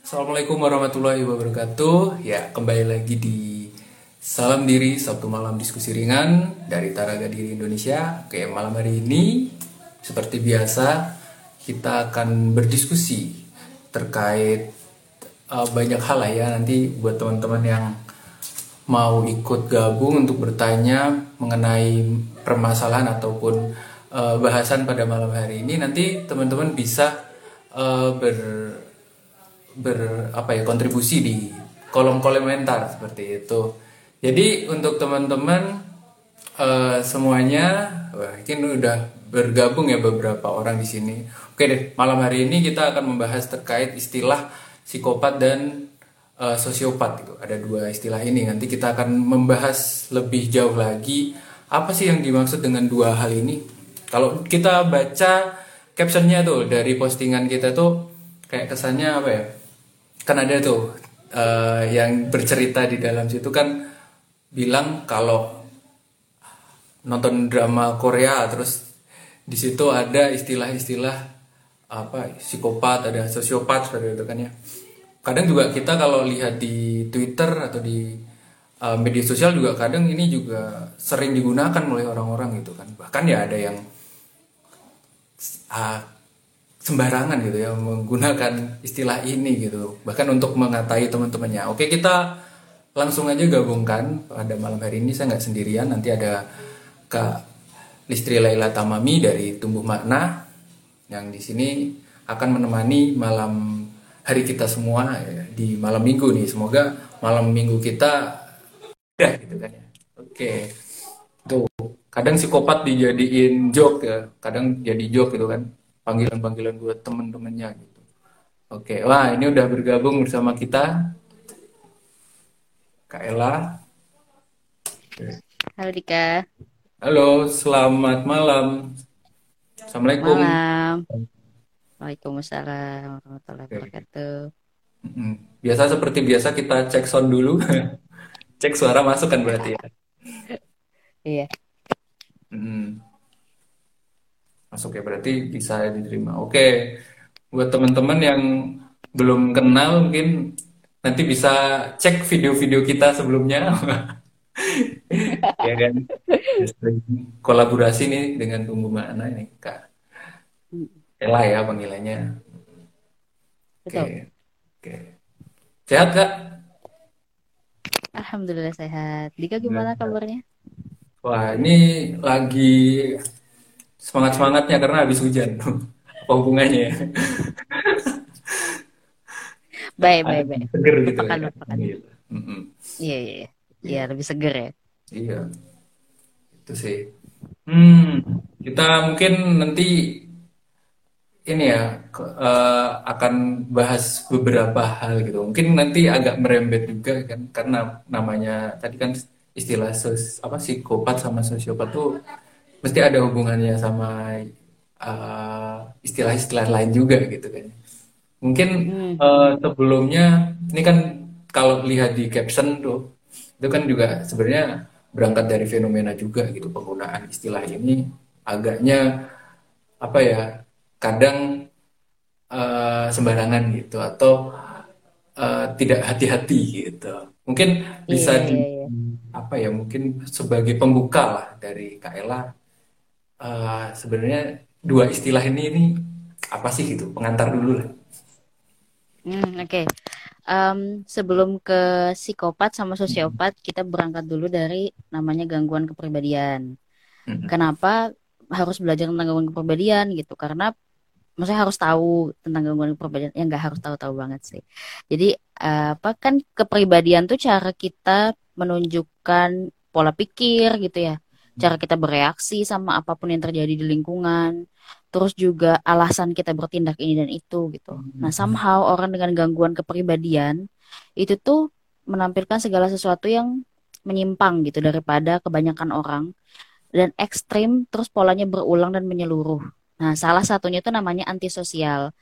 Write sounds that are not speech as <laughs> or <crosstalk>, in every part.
Assalamualaikum warahmatullahi wabarakatuh. Ya, kembali lagi di Salam Diri Sabtu malam diskusi ringan dari Taraga Diri Indonesia. Oke, malam hari ini seperti biasa kita akan berdiskusi terkait uh, banyak hal lah ya nanti buat teman-teman yang mau ikut gabung untuk bertanya mengenai permasalahan ataupun uh, bahasan pada malam hari ini nanti teman-teman bisa uh, ber ber apa ya kontribusi di kolom komentar seperti itu. Jadi untuk teman-teman uh, semuanya, wah ini udah bergabung ya beberapa orang di sini. Oke deh, malam hari ini kita akan membahas terkait istilah psikopat dan uh, sosiopat itu. Ada dua istilah ini. Nanti kita akan membahas lebih jauh lagi apa sih yang dimaksud dengan dua hal ini. Kalau kita baca captionnya tuh dari postingan kita tuh kayak kesannya apa ya? kan ada tuh uh, yang bercerita di dalam situ kan bilang kalau nonton drama Korea terus di situ ada istilah-istilah apa psikopat ada sosiopat seperti itu kan ya kadang juga kita kalau lihat di Twitter atau di uh, media sosial juga kadang ini juga sering digunakan oleh orang-orang gitu kan bahkan ya ada yang uh, sembarangan gitu ya menggunakan istilah ini gitu. Bahkan untuk mengatai teman-temannya. Oke kita langsung aja gabungkan. Pada malam hari ini saya nggak sendirian. Nanti ada kak Listri Laila Tamami dari Tumbuh Makna yang di sini akan menemani malam hari kita semua ya, di malam minggu nih. Semoga malam minggu kita ya gitu kan ya. Oke kadang psikopat dijadiin joke ya kadang jadi joke gitu kan panggilan-panggilan buat temen-temennya gitu. Oke, wah ini udah bergabung bersama kita Kak Ella. Halo Dika. Halo, selamat malam. Assalamualaikum. Malam. Waalaikumsalam warahmatullahi wabarakatuh. Biasa seperti biasa kita cek sound dulu. <laughs> cek suara masuk kan berarti ya. Iya. Hmm masuk ya berarti bisa diterima. Oke buat teman-teman yang belum kenal mungkin nanti bisa cek video-video kita sebelumnya. <laughs> Ya kan? Kolaborasi nih dengan tumbuh mana ini kak. Ella ya panggilannya. Oke oke. Sehat kak? Alhamdulillah sehat. Dika gimana kabarnya wah ini lagi semangat semangatnya karena habis hujan. <laughs> Apa hubungannya ya? <laughs> Baik baik baik. seger gitu lupakan, ya. lupakan. iya. Iya iya iya. Lebih seger ya. Iya. Itu sih. Hmm kita mungkin nanti ini ya uh, akan bahas beberapa hal gitu. Mungkin nanti agak merembet juga kan karena namanya tadi kan istilah sos, apa psikopat sama sosiopat tuh mesti ada hubungannya sama uh, istilah-istilah lain juga gitu kan. Mungkin uh, sebelumnya ini kan kalau lihat di caption tuh itu kan juga sebenarnya berangkat dari fenomena juga gitu penggunaan istilah ini agaknya apa ya kadang uh, sembarangan gitu atau uh, tidak hati-hati gitu. Mungkin bisa yeah, di yeah, yeah. Apa ya mungkin sebagai pembuka lah dari Kaela uh, sebenarnya dua istilah ini ini apa sih gitu pengantar dulu lah. Hmm, Oke, okay. um, sebelum ke psikopat sama sosiopat hmm. kita berangkat dulu dari namanya gangguan kepribadian. Hmm. Kenapa harus belajar tentang gangguan kepribadian gitu? Karena maksudnya harus tahu tentang gangguan kepribadian ya nggak harus tahu-tahu banget sih. Jadi uh, apa kan kepribadian tuh cara kita menunjukkan pola pikir gitu ya. Cara kita bereaksi sama apa pun yang terjadi di lingkungan, terus juga alasan kita bertindak ini dan itu gitu. Nah, somehow orang dengan gangguan kepribadian itu tuh menampilkan segala sesuatu yang menyimpang gitu daripada kebanyakan orang. Dan ekstrim terus polanya berulang dan menyeluruh. Nah, salah satunya itu namanya antisosial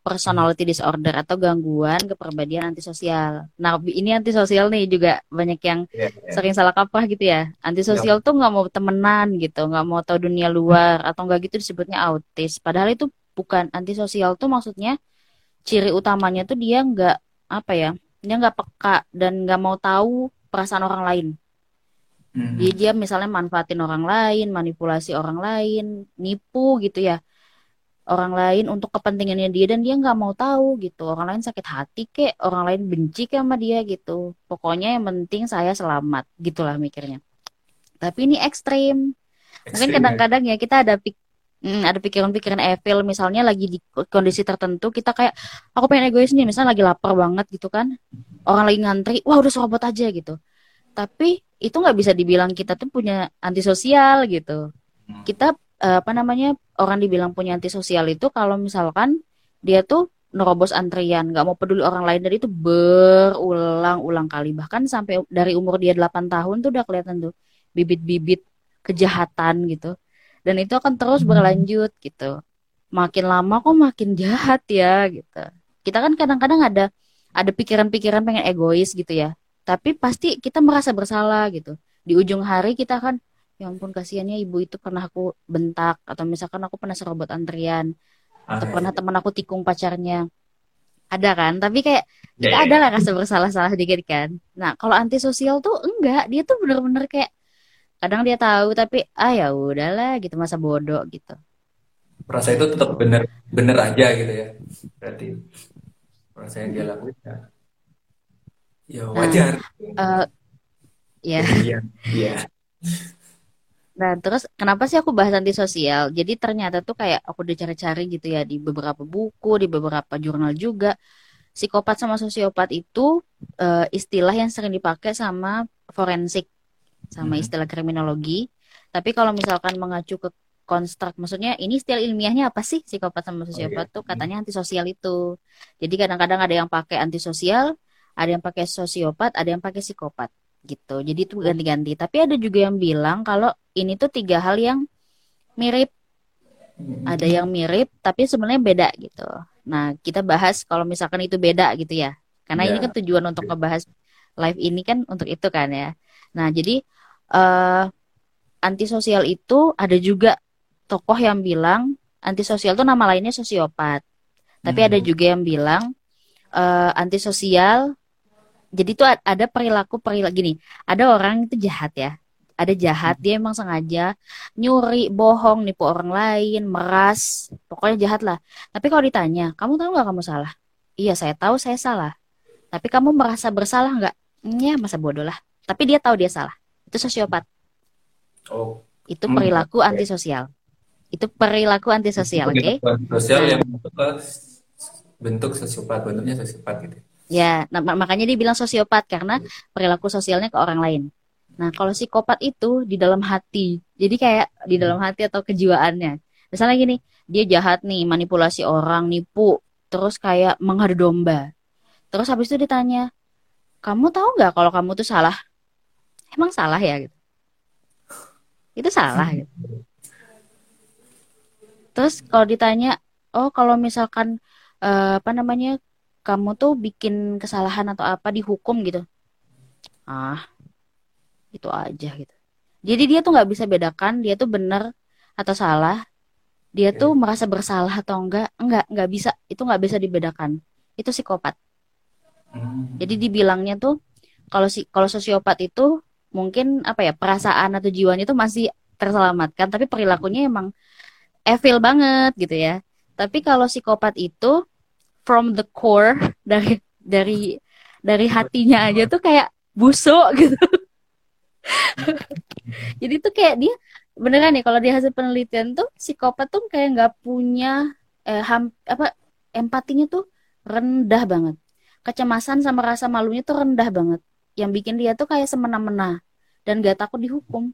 personality disorder atau gangguan kepribadian antisosial. Nah, ini antisosial nih juga banyak yang yeah, yeah. sering salah kaprah gitu ya. Antisosial yeah. tuh nggak mau temenan gitu, nggak mau tahu dunia luar atau nggak gitu disebutnya autis. Padahal itu bukan antisosial tuh maksudnya ciri utamanya tuh dia nggak apa ya dia nggak peka dan nggak mau tahu perasaan orang lain hmm. jadi dia misalnya manfaatin orang lain manipulasi orang lain nipu gitu ya. Orang lain untuk kepentingannya dia dan dia nggak mau tahu gitu. Orang lain sakit hati kek orang lain benci kek sama dia gitu. Pokoknya yang penting saya selamat gitulah mikirnya. Tapi ini ekstrim. Mungkin ya. kadang-kadang ya kita ada pik Hmm, ada pikiran-pikiran evil. Misalnya lagi di kondisi tertentu kita kayak aku pengen egois nih misalnya lagi lapar banget gitu kan. Orang lagi ngantri wah udah serobot aja gitu tapi itu nggak bisa dibilang kita tuh punya antisosial gitu. Hmm. kita eh, apa namanya orang dibilang punya antisosial itu kalau misalkan dia tuh nerobos antrian nggak mau peduli orang lain dan itu berulang-ulang kali. Bahkan sampai dari umur dia 8 tahun tuh udah kelihatan tuh bibit-bibit kejahatan gitu. Dan itu akan terus hmm. berlanjut gitu. Makin lama kok makin jahat ya gitu. Kita kan kadang-kadang ada ada pikiran-pikiran pengen egois gitu ya tapi pasti kita merasa bersalah gitu. Di ujung hari kita kan ya ampun kasihannya ibu itu pernah aku bentak. Atau misalkan aku pernah serobot antrian. Atau ah, pernah teman aku tikung pacarnya. Ada kan? Tapi kayak ya, kita ya, ada ya. lah rasa bersalah-salah sedikit kan. Nah kalau antisosial tuh enggak. Dia tuh bener-bener kayak kadang dia tahu tapi ah ya udahlah gitu masa bodoh gitu. Rasa itu tetap bener bener aja gitu ya. Berarti rasa yang dia lakuin ya ya wajar nah, uh, ya <laughs> iya iya Nah, terus kenapa sih aku bahas antisosial? Jadi ternyata tuh kayak aku udah cari-cari gitu ya di beberapa buku, di beberapa jurnal juga. Psikopat sama sosiopat itu uh, istilah yang sering dipakai sama forensik sama hmm. istilah kriminologi. Tapi kalau misalkan mengacu ke konstruk, maksudnya ini istilah ilmiahnya apa sih psikopat sama sosiopat oh, iya. tuh katanya antisosial itu. Jadi kadang-kadang ada yang pakai antisosial, ada yang pakai sosiopat, ada yang pakai psikopat gitu. Jadi itu ganti-ganti. Tapi ada juga yang bilang kalau ini tuh tiga hal yang mirip. Ada yang mirip tapi sebenarnya beda gitu. Nah, kita bahas kalau misalkan itu beda gitu ya. Karena yeah. ini iya. kan tujuan untuk ngebahas live ini kan untuk itu kan ya. Nah, jadi uh, antisosial itu ada juga tokoh yang bilang antisosial itu nama lainnya sosiopat. Tapi hmm. ada juga yang bilang uh, antisosial. Jadi itu ada perilaku perilaku gini. Ada orang itu jahat ya. Ada jahat hmm. dia emang sengaja nyuri, bohong, nipu orang lain, meras, pokoknya jahat lah. Tapi kalau ditanya, kamu tahu nggak kamu salah? Iya saya tahu saya salah. Tapi kamu merasa bersalah nggak? Ya masa bodoh lah. Tapi dia tahu dia salah itu sosiopat. Oh. Itu perilaku hmm. antisosial. Itu perilaku antisosial, oke? Okay? Sosial yang bentuk sosiopat, bentuknya sosiopat gitu. Ya, nah, makanya dia bilang sosiopat karena perilaku sosialnya ke orang lain. Nah, kalau psikopat itu di dalam hati. Jadi kayak di dalam hmm. hati atau kejiwaannya. Misalnya gini, dia jahat nih, manipulasi orang, nipu, terus kayak mengadu domba. Terus habis itu ditanya, kamu tahu nggak kalau kamu tuh salah? emang salah ya gitu itu salah gitu terus kalau ditanya oh kalau misalkan uh, apa namanya kamu tuh bikin kesalahan atau apa dihukum gitu. Ah. Itu aja gitu. Jadi dia tuh nggak bisa bedakan dia tuh benar atau salah dia tuh merasa bersalah atau enggak enggak enggak bisa itu nggak bisa dibedakan. Itu psikopat. Hmm. jadi dibilangnya tuh kalau si kalau sosiopat itu mungkin apa ya perasaan atau jiwanya itu masih terselamatkan tapi perilakunya emang evil banget gitu ya. Tapi kalau psikopat itu from the core dari dari dari hatinya aja tuh kayak busuk <laughs> gitu. Jadi tuh kayak dia beneran nih kalau di hasil penelitian tuh psikopat tuh kayak nggak punya eh, ham, apa empatinya tuh rendah banget. Kecemasan sama rasa malunya tuh rendah banget. Yang bikin dia tuh kayak semena-mena dan gak takut dihukum.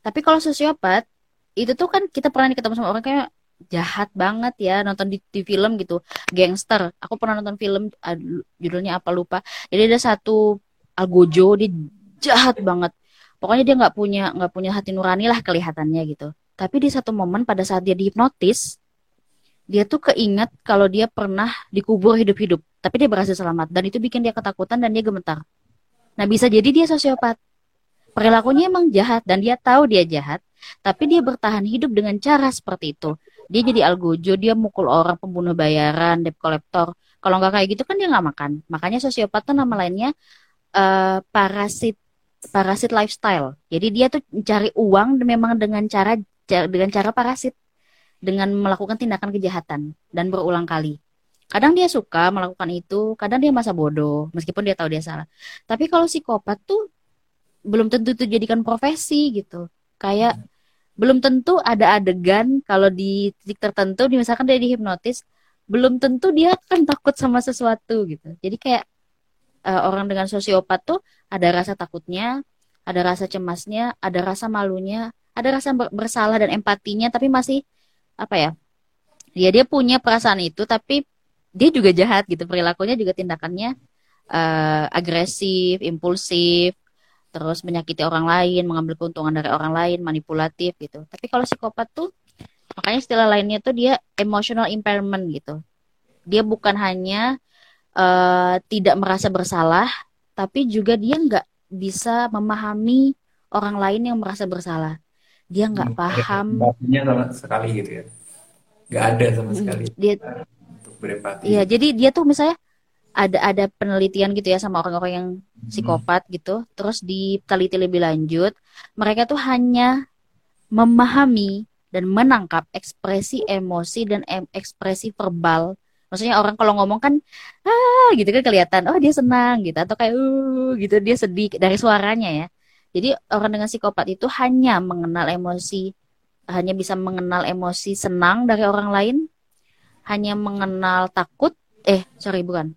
Tapi kalau sosiopat itu tuh kan kita pernah ketemu sama orang kayak jahat banget ya nonton di, di film gitu. Gangster. Aku pernah nonton film judulnya apa lupa. Jadi ada satu algojo dia jahat banget. Pokoknya dia nggak punya nggak punya hati nurani lah kelihatannya gitu. Tapi di satu momen pada saat dia dihipnotis dia tuh keinget kalau dia pernah dikubur hidup-hidup. Tapi dia berhasil selamat. Dan itu bikin dia ketakutan dan dia gemetar. Nah, bisa jadi dia sosiopat. Perilakunya emang jahat dan dia tahu dia jahat, tapi dia bertahan hidup dengan cara seperti itu. Dia jadi algojo dia mukul orang pembunuh bayaran debt collector. Kalau nggak kayak gitu kan dia nggak makan. Makanya sosiopat tuh nama lainnya uh, parasit parasit lifestyle. Jadi dia tuh cari uang memang dengan cara dengan cara parasit. Dengan melakukan tindakan kejahatan dan berulang kali. Kadang dia suka melakukan itu kadang dia masa bodoh meskipun dia tahu dia salah. Tapi kalau psikopat tuh belum tentu itu jadikan profesi gitu. Kayak belum tentu ada adegan kalau di titik tertentu misalkan dia dihipnotis belum tentu dia akan takut sama sesuatu gitu. Jadi kayak uh, orang dengan sosiopat tuh ada rasa takutnya ada rasa cemasnya ada rasa malunya ada rasa bersalah dan empatinya tapi masih apa ya dia dia punya perasaan itu tapi dia juga jahat gitu. Perilakunya juga tindakannya uh, agresif impulsif terus menyakiti orang lain, mengambil keuntungan dari orang lain, manipulatif gitu. Tapi kalau psikopat tuh makanya istilah lainnya tuh dia emotional impairment gitu. Dia bukan hanya uh, tidak merasa bersalah, tapi juga dia nggak bisa memahami orang lain yang merasa bersalah. Dia nggak hmm, paham. sama sekali gitu ya. Nggak ada sama hmm, sekali. Dia, untuk berempati. Iya, jadi dia tuh misalnya ada ada penelitian gitu ya sama orang-orang yang hmm. psikopat hmm. gitu. Terus diteliti lebih lanjut mereka tuh hanya memahami dan menangkap ekspresi emosi dan em ekspresi verbal. Maksudnya orang kalau ngomong kan ah gitu kan kelihatan oh dia senang gitu. Atau kayak uh gitu. Dia sedih dari suaranya ya. Jadi orang dengan psikopat itu hanya mengenal emosi hanya bisa mengenal emosi senang dari orang lain hanya mengenal takut eh sorry bukan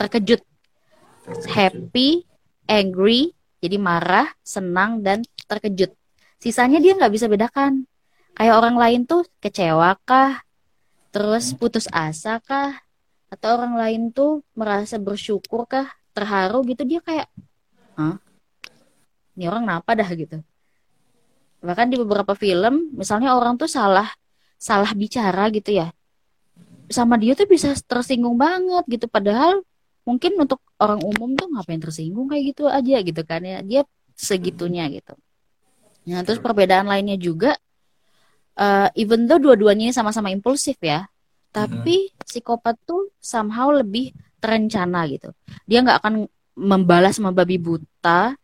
terkejut, happy, angry, jadi marah, senang dan terkejut. Sisanya dia nggak bisa bedakan. Kayak orang lain tuh kecewa kah, terus putus asa kah, atau orang lain tuh merasa bersyukur kah, terharu gitu dia kayak, Hah? Ini orang kenapa dah gitu. Bahkan di beberapa film, misalnya orang tuh salah salah bicara gitu ya, sama dia tuh bisa tersinggung banget gitu padahal mungkin untuk orang umum tuh ngapain tersinggung kayak gitu aja gitu kan ya. Dia segitunya gitu. Nah terus perbedaan lainnya juga uh, even though dua-duanya sama-sama impulsif ya tapi mm-hmm. psikopat tuh somehow lebih terencana gitu. Dia nggak akan membalas sama babi buta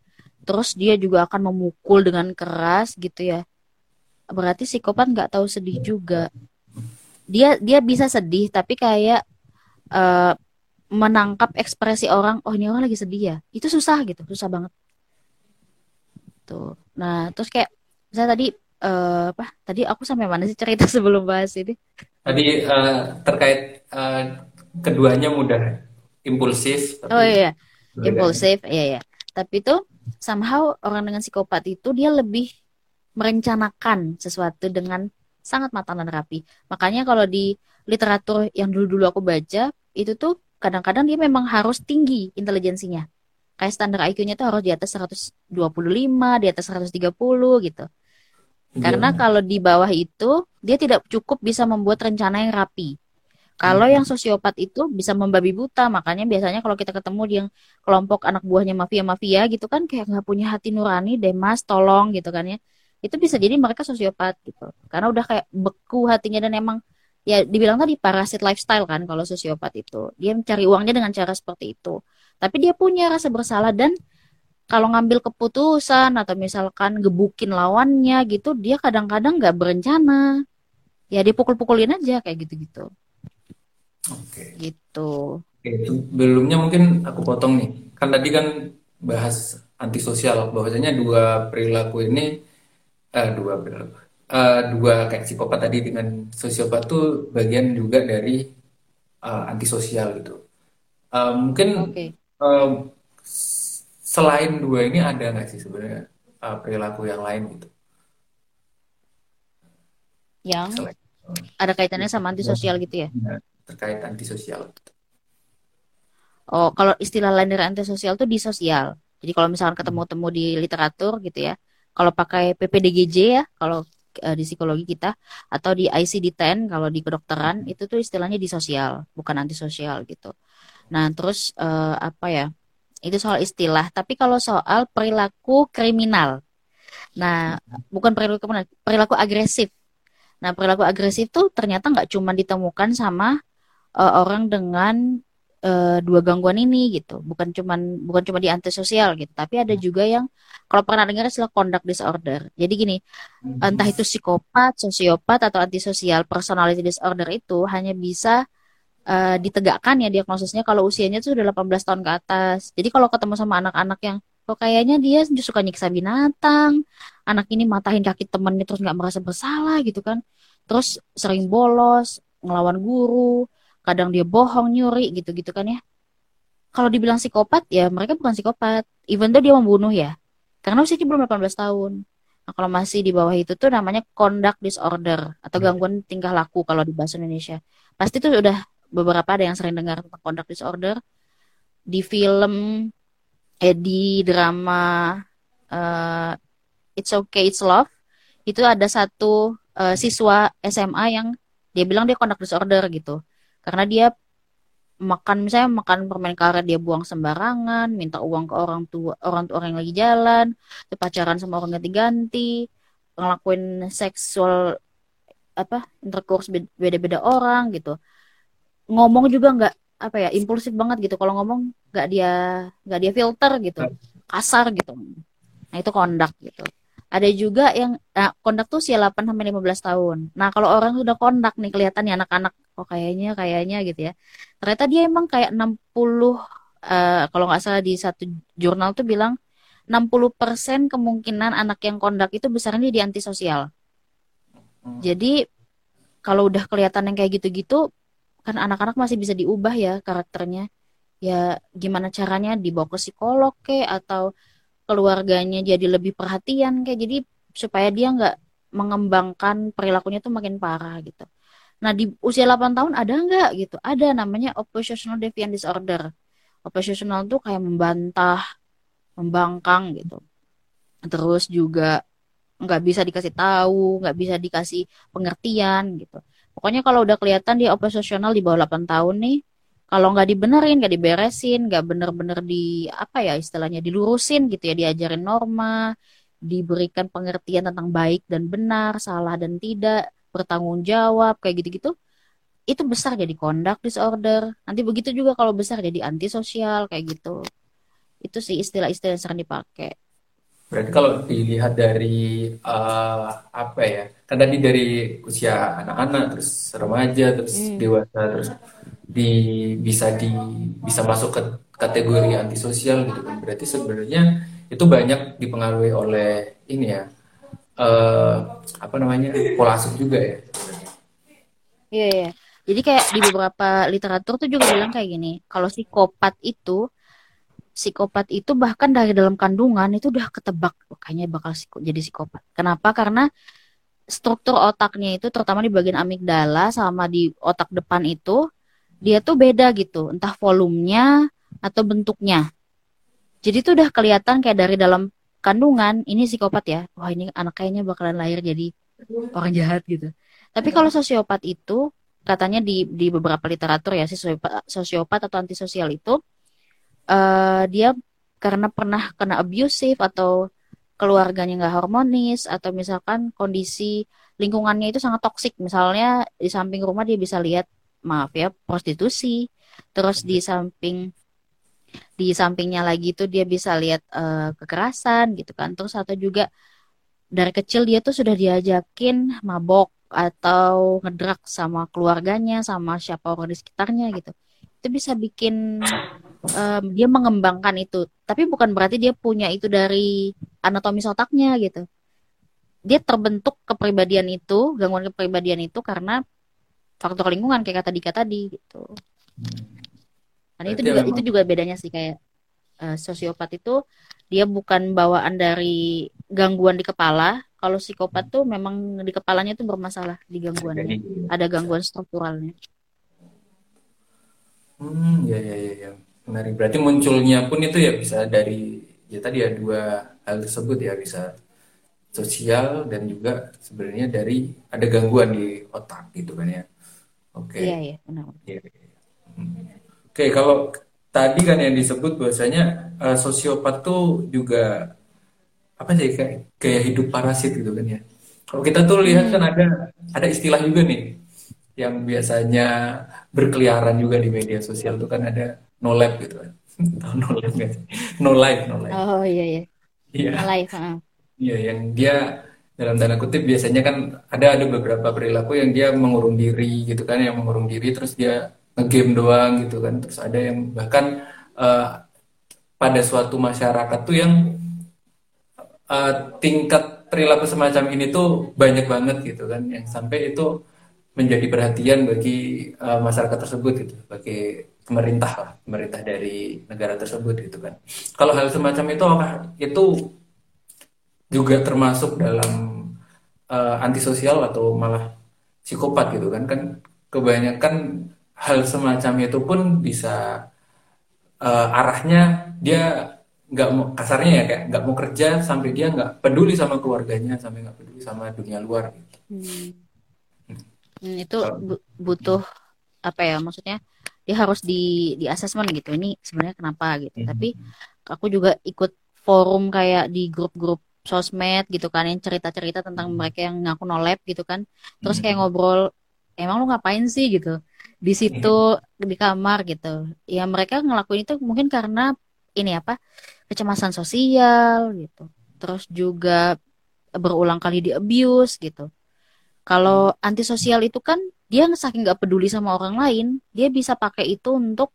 terus dia juga akan memukul dengan keras gitu ya. Berarti psikopat nggak tahu sedih juga. Dia dia bisa sedih tapi kayak uh, menangkap ekspresi orang oh ini orang lagi sedih ya. Itu susah gitu susah banget. Tuh. Nah terus kayak saya tadi uh, apa tadi aku sampai mana sih cerita <laughs> sebelum bahas ini? Tadi uh, terkait uh, keduanya mudah impulsif tapi oh iya impulsif iya ya tapi itu somehow orang dengan psikopat itu dia lebih merencanakan sesuatu dengan sangat matang dan rapi. Makanya kalau di literatur yang dulu-dulu aku baca itu tuh kadang-kadang dia memang harus tinggi intelijensinya. Kayak standar IQ-nya tuh harus di atas 125, di atas 130 gitu. Iya. Karena kalau di bawah itu dia tidak cukup bisa membuat rencana yang rapi. Kalau yang sosiopat itu bisa membabi buta, makanya biasanya kalau kita ketemu yang kelompok anak buahnya mafia-mafia gitu kan kayak nggak punya hati nurani, demas, tolong gitu kan ya. Itu bisa jadi mereka sosiopat gitu. Karena udah kayak beku hatinya dan emang ya dibilang tadi parasit lifestyle kan kalau sosiopat itu. Dia mencari uangnya dengan cara seperti itu. Tapi dia punya rasa bersalah dan kalau ngambil keputusan atau misalkan gebukin lawannya gitu dia kadang-kadang nggak berencana. Ya dia pukul-pukulin aja kayak gitu-gitu. Oke. Okay. gitu. Oke belumnya mungkin aku potong nih. Kan tadi kan bahas antisosial. Bahwasanya dua perilaku ini eh, dua perilaku uh, dua kayak psikopat tadi dengan sosiopat tuh bagian juga dari uh, antisosial gitu. Uh, mungkin okay. uh, selain dua ini ada nggak sih sebenarnya uh, perilaku yang lain gitu? Yang selain, uh, ada kaitannya sama antisosial gitu ya? ya terkait antisosial. Oh, kalau istilah lain dari antisosial tuh disosial. Jadi kalau misalkan ketemu-temu di literatur gitu ya, kalau pakai PPDGJ ya, kalau uh, di psikologi kita atau di ICD-10 kalau di kedokteran itu tuh istilahnya di sosial, bukan antisosial gitu. Nah, terus uh, apa ya? Itu soal istilah, tapi kalau soal perilaku kriminal. Nah, bukan perilaku kriminal, perilaku agresif. Nah, perilaku agresif tuh ternyata nggak cuma ditemukan sama uh, orang dengan uh, dua gangguan ini gitu. Bukan cuma bukan cuma di antisosial gitu, tapi ada juga yang kalau pernah dengar istilah conduct disorder. Jadi gini, entah itu psikopat, sosiopat atau antisosial, personality disorder itu hanya bisa uh, ditegakkan ya diagnosisnya kalau usianya tuh sudah 18 tahun ke atas. Jadi kalau ketemu sama anak-anak yang kok kayaknya dia suka nyiksa binatang anak ini matahin kaki temennya terus nggak merasa bersalah gitu kan terus sering bolos ngelawan guru kadang dia bohong nyuri gitu gitu kan ya. Kalau dibilang psikopat ya mereka bukan psikopat. Even though dia membunuh ya. Karena usianya belum 18 tahun. Nah kalau masih di bawah itu tuh namanya conduct disorder atau hmm. gangguan tingkah laku kalau di bahasa Indonesia. Pasti tuh udah beberapa ada yang sering dengar tentang conduct disorder. Di film eh di drama uh, It's Okay It's Love itu ada satu uh, siswa SMA yang dia bilang dia conduct disorder gitu karena dia makan misalnya makan permen karet dia buang sembarangan minta uang ke orang tua orang tua orang yang lagi jalan pacaran sama orang ganti-ganti ngelakuin seksual apa intercourse beda-beda orang gitu. Ngomong juga nggak apa ya impulsif banget gitu. Kalau ngomong nggak dia nggak dia filter gitu. Kasar gitu. Nah itu kondak gitu. Ada juga yang nah, kondak tuh usia 8 sampai 15 tahun. Nah kalau orang sudah kondak nih kelihatan ya anak-anak oh kayaknya kayaknya gitu ya. Ternyata dia emang kayak 60 uh, eh, kalau nggak salah di satu jurnal tuh bilang 60% kemungkinan anak yang kondak itu besarnya di antisosial. Hmm. Jadi kalau udah kelihatan yang kayak gitu-gitu kan anak-anak masih bisa diubah ya karakternya. Ya gimana caranya? Dibawa ke psikolog ke atau keluarganya jadi lebih perhatian kayak jadi supaya dia nggak mengembangkan perilakunya tuh makin parah gitu nah di usia 8 tahun ada nggak gitu? Ada namanya oppositional defiant disorder. Oppositional tuh kayak membantah membangkang gitu. Terus juga nggak bisa dikasih tahu nggak bisa dikasih pengertian gitu. Pokoknya kalau udah kelihatan dia operasional di bawah 8 tahun nih, kalau nggak dibenerin, nggak diberesin, nggak bener-bener di apa ya istilahnya dilurusin gitu ya, diajarin norma, diberikan pengertian tentang baik dan benar, salah dan tidak, bertanggung jawab kayak gitu-gitu, itu besar jadi conduct disorder. Nanti begitu juga kalau besar jadi antisosial kayak gitu. Itu sih istilah-istilah yang sering dipakai. Berarti kalau dilihat dari uh, apa ya? Kan tadi dari usia anak-anak, terus remaja, terus hmm. dewasa, terus di bisa di bisa masuk ke kategori antisosial gitu kan. Berarti sebenarnya itu banyak dipengaruhi oleh ini ya. Uh, apa namanya? pola asuh juga ya. Iya, iya. Jadi kayak di beberapa literatur tuh juga bilang kayak gini, kalau psikopat itu psikopat itu bahkan dari dalam kandungan itu udah ketebak kayaknya bakal psiko, jadi psikopat. Kenapa? Karena struktur otaknya itu terutama di bagian amigdala sama di otak depan itu dia tuh beda gitu, entah volumenya atau bentuknya. Jadi itu udah kelihatan kayak dari dalam kandungan ini psikopat ya. Wah, ini anak kayaknya bakalan lahir jadi orang jahat gitu. Tapi kalau sosiopat itu katanya di di beberapa literatur ya si sosiopat atau antisosial itu uh, dia karena pernah kena abusive atau keluarganya nggak harmonis atau misalkan kondisi lingkungannya itu sangat toksik misalnya di samping rumah dia bisa lihat maaf ya prostitusi terus di samping di sampingnya lagi itu dia bisa lihat uh, kekerasan gitu kan. Terus atau juga dari kecil dia tuh sudah diajakin mabok atau ngedrak sama keluarganya sama siapa orang di sekitarnya gitu. Itu bisa bikin um, dia mengembangkan itu. Tapi bukan berarti dia punya itu dari anatomi otaknya gitu. Dia terbentuk kepribadian itu gangguan kepribadian itu karena faktor lingkungan kayak kata Dika tadi gitu karena itu juga itu juga bedanya sih kayak uh, sosiopat itu dia bukan bawaan dari gangguan di kepala kalau psikopat tuh memang di kepalanya tuh bermasalah di gangguannya ada gangguan strukturalnya Hmm, ya, ya, ya, ya. Menarik. Berarti munculnya pun itu ya bisa dari ya tadi ya dua hal tersebut ya bisa sosial dan juga sebenarnya dari ada gangguan di otak gitu kan ya. Oke. Iya, iya, benar. Ya, ya. Hmm. Oke, kalau tadi kan yang disebut bahwasanya uh, sosiopat tuh juga apa sih kayak kayak hidup parasit gitu kan ya. Kalau kita tuh lihat kan ada ada istilah juga nih yang biasanya berkeliaran juga di media sosial tuh kan ada no lab gitu kan. <laughs> no lab gak sih? No life, no life. Oh iya iya. Iya. No life. Uh. Iya, yang dia dalam tanda kutip biasanya kan ada ada beberapa perilaku yang dia mengurung diri gitu kan, yang mengurung diri terus dia ngegame doang gitu kan. Terus ada yang bahkan uh, pada suatu masyarakat tuh yang uh, tingkat perilaku semacam ini tuh banyak banget gitu kan, yang sampai itu menjadi perhatian bagi uh, masyarakat tersebut gitu, bagi pemerintah lah, pemerintah dari negara tersebut gitu kan. Kalau hal semacam itu itu juga termasuk dalam uh, antisosial atau malah psikopat gitu kan kan kebanyakan hal semacam itu pun bisa uh, arahnya dia nggak mau kasarnya ya kayak nggak mau kerja sampai dia nggak peduli sama keluarganya sampai nggak peduli sama dunia luar gitu. Hmm. Hmm, itu butuh apa ya maksudnya dia harus di di asesmen gitu ini sebenarnya kenapa gitu hmm. tapi aku juga ikut forum kayak di grup-grup sosmed gitu kan yang cerita-cerita tentang mereka yang ngaku nolep gitu kan terus kayak hmm. ngobrol emang lu ngapain sih gitu di situ hmm. di kamar gitu. Ya mereka ngelakuin itu mungkin karena ini apa kecemasan sosial gitu. Terus juga berulang kali di abuse gitu. Kalau antisosial itu kan dia saking nggak peduli sama orang lain dia bisa pakai itu untuk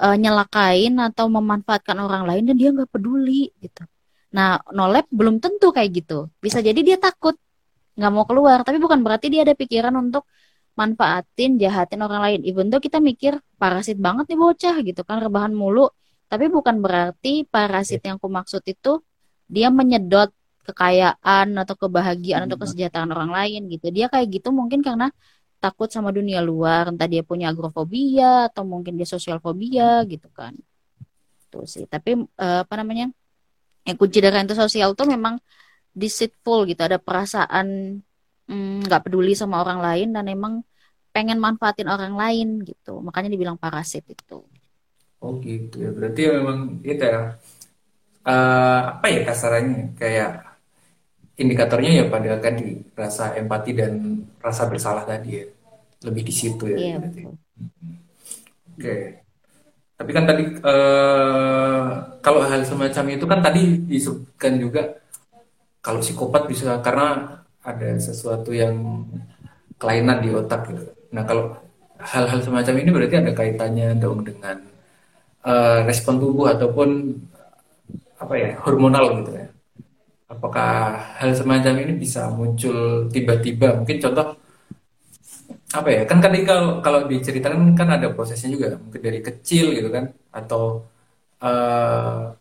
uh, nyelakain atau memanfaatkan orang lain dan dia nggak peduli gitu. Nah, nolep belum tentu kayak gitu. Bisa jadi dia takut nggak mau keluar, tapi bukan berarti dia ada pikiran untuk manfaatin, jahatin orang lain. Even tuh kita mikir parasit banget nih bocah gitu kan, rebahan mulu. Tapi bukan berarti parasit yang aku maksud itu dia menyedot kekayaan atau kebahagiaan atau kesejahteraan orang lain gitu. Dia kayak gitu mungkin karena takut sama dunia luar, entah dia punya agrofobia atau mungkin dia sosial fobia gitu kan. Tuh sih. Tapi uh, apa namanya? yang kunci dari sosial tuh memang deceitful gitu ada perasaan nggak mm, peduli sama orang lain dan emang pengen manfaatin orang lain gitu. Makanya dibilang parasit itu. Oh gitu ya. Berarti ya memang itu ya. Uh, apa ya kasarannya? Kayak indikatornya ya pada kan di rasa empati dan rasa bersalah tadi ya. Lebih di situ ya iya, berarti. oke. Okay. Tapi kan tadi uh, kalau hal semacam itu kan tadi disebutkan juga kalau psikopat bisa karena ada sesuatu yang kelainan di otak gitu. Nah kalau hal-hal semacam ini berarti ada kaitannya dong dengan uh, respon tubuh ataupun apa ya hormonal gitu ya. Apakah hal semacam ini bisa muncul tiba-tiba? Mungkin contoh apa ya kan tadi kalau kalau diceritakan kan ada prosesnya juga mungkin dari kecil gitu kan atau uh,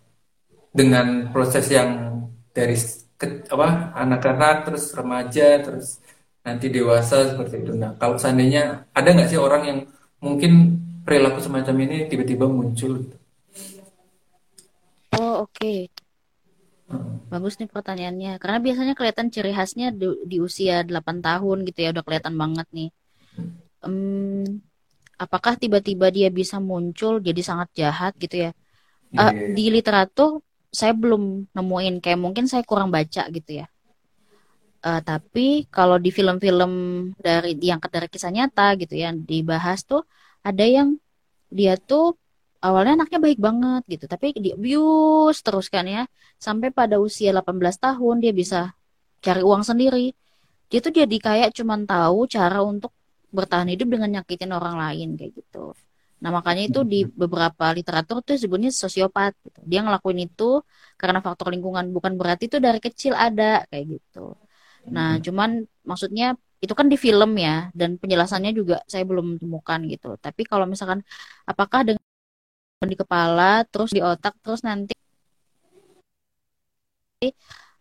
dengan proses yang dari ke, apa anak-anak terus remaja terus nanti dewasa seperti itu nah kalau seandainya ada nggak sih orang yang mungkin perilaku semacam ini tiba-tiba muncul gitu? oh oke okay. Hmm. Bagus nih pertanyaannya. Karena biasanya kelihatan ciri khasnya di, di usia 8 tahun gitu ya udah kelihatan banget nih um, apakah tiba-tiba dia bisa muncul jadi sangat jahat gitu ya? Uh, di literatur saya belum nemuin kayak mungkin saya kurang baca gitu ya. Uh, tapi kalau di film-film dari yang dari kisah nyata gitu ya dibahas tuh ada yang dia tuh awalnya anaknya baik banget gitu tapi di abuse terus kan ya sampai pada usia 18 tahun dia bisa cari uang sendiri dia tuh jadi kayak cuman tahu cara untuk bertahan hidup dengan nyakitin orang lain kayak gitu. Nah makanya itu di hmm. beberapa literatur tuh sebutnya sosiopat. Gitu. Dia ngelakuin itu karena faktor lingkungan bukan berarti itu dari kecil ada kayak gitu. Nah hmm. cuman maksudnya itu kan di film ya dan penjelasannya juga saya belum temukan gitu. Tapi kalau misalkan apakah dengan di kepala terus di otak terus nanti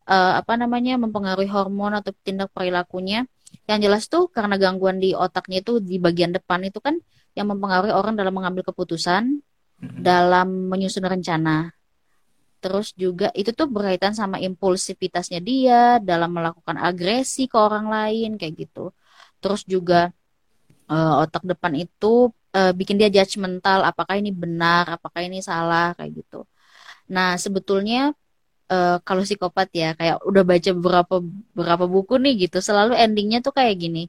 uh, apa namanya mempengaruhi hormon atau tindak perilakunya yang jelas tuh karena gangguan di otaknya itu di bagian depan itu kan yang mempengaruhi orang dalam mengambil keputusan, mm-hmm. dalam menyusun rencana. Terus juga itu tuh berkaitan sama impulsivitasnya dia dalam melakukan agresi ke orang lain kayak gitu. Terus juga uh, otak depan itu uh, bikin dia judgmental apakah ini benar, apakah ini salah kayak gitu. Nah, sebetulnya uh, kalau psikopat ya kayak udah baca beberapa beberapa buku nih gitu selalu endingnya tuh kayak gini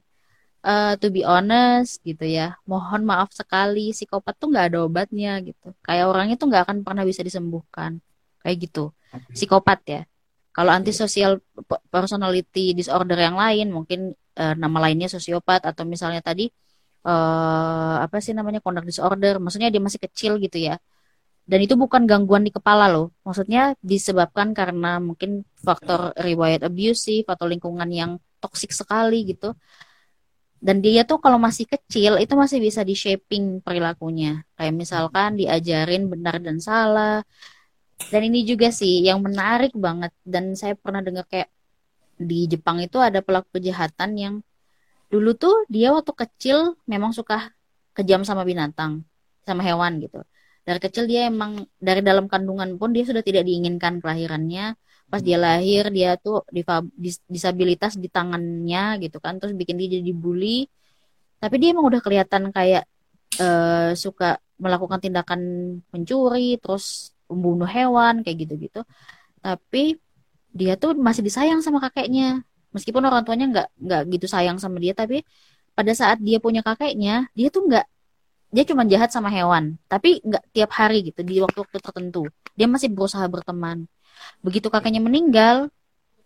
uh, to be honest gitu ya mohon maaf sekali psikopat tuh nggak ada obatnya gitu. Kayak orangnya tuh nggak akan pernah bisa disembuhkan. Kayak gitu. Psikopat ya. Kalau antisosial personality disorder yang lain mungkin uh, nama lainnya sosiopat atau misalnya tadi uh, apa sih namanya conduct disorder. Maksudnya dia masih kecil gitu ya. Dan itu bukan gangguan di kepala loh. Maksudnya disebabkan karena mungkin faktor riwayat abusive atau lingkungan yang toksik sekali gitu dan dia tuh kalau masih kecil itu masih bisa di shaping perilakunya. Kayak misalkan diajarin benar dan salah. Dan ini juga sih yang menarik banget. Dan saya pernah dengar kayak di Jepang itu ada pelaku kejahatan yang dulu tuh dia waktu kecil memang suka kejam sama binatang sama hewan gitu. Dari kecil dia emang dari dalam kandungan pun dia sudah tidak diinginkan kelahirannya pas dia lahir dia tuh disabilitas di tangannya gitu kan terus bikin dia jadi bully. Tapi dia emang udah kelihatan kayak uh, suka melakukan tindakan pencuri terus membunuh hewan kayak gitu-gitu. Tapi dia tuh masih disayang sama kakeknya. Meskipun orang tuanya nggak nggak gitu sayang sama dia tapi pada saat dia punya kakeknya dia tuh nggak dia cuma jahat sama hewan. Tapi nggak tiap hari gitu di waktu-waktu tertentu. Dia masih berusaha berteman begitu kakaknya meninggal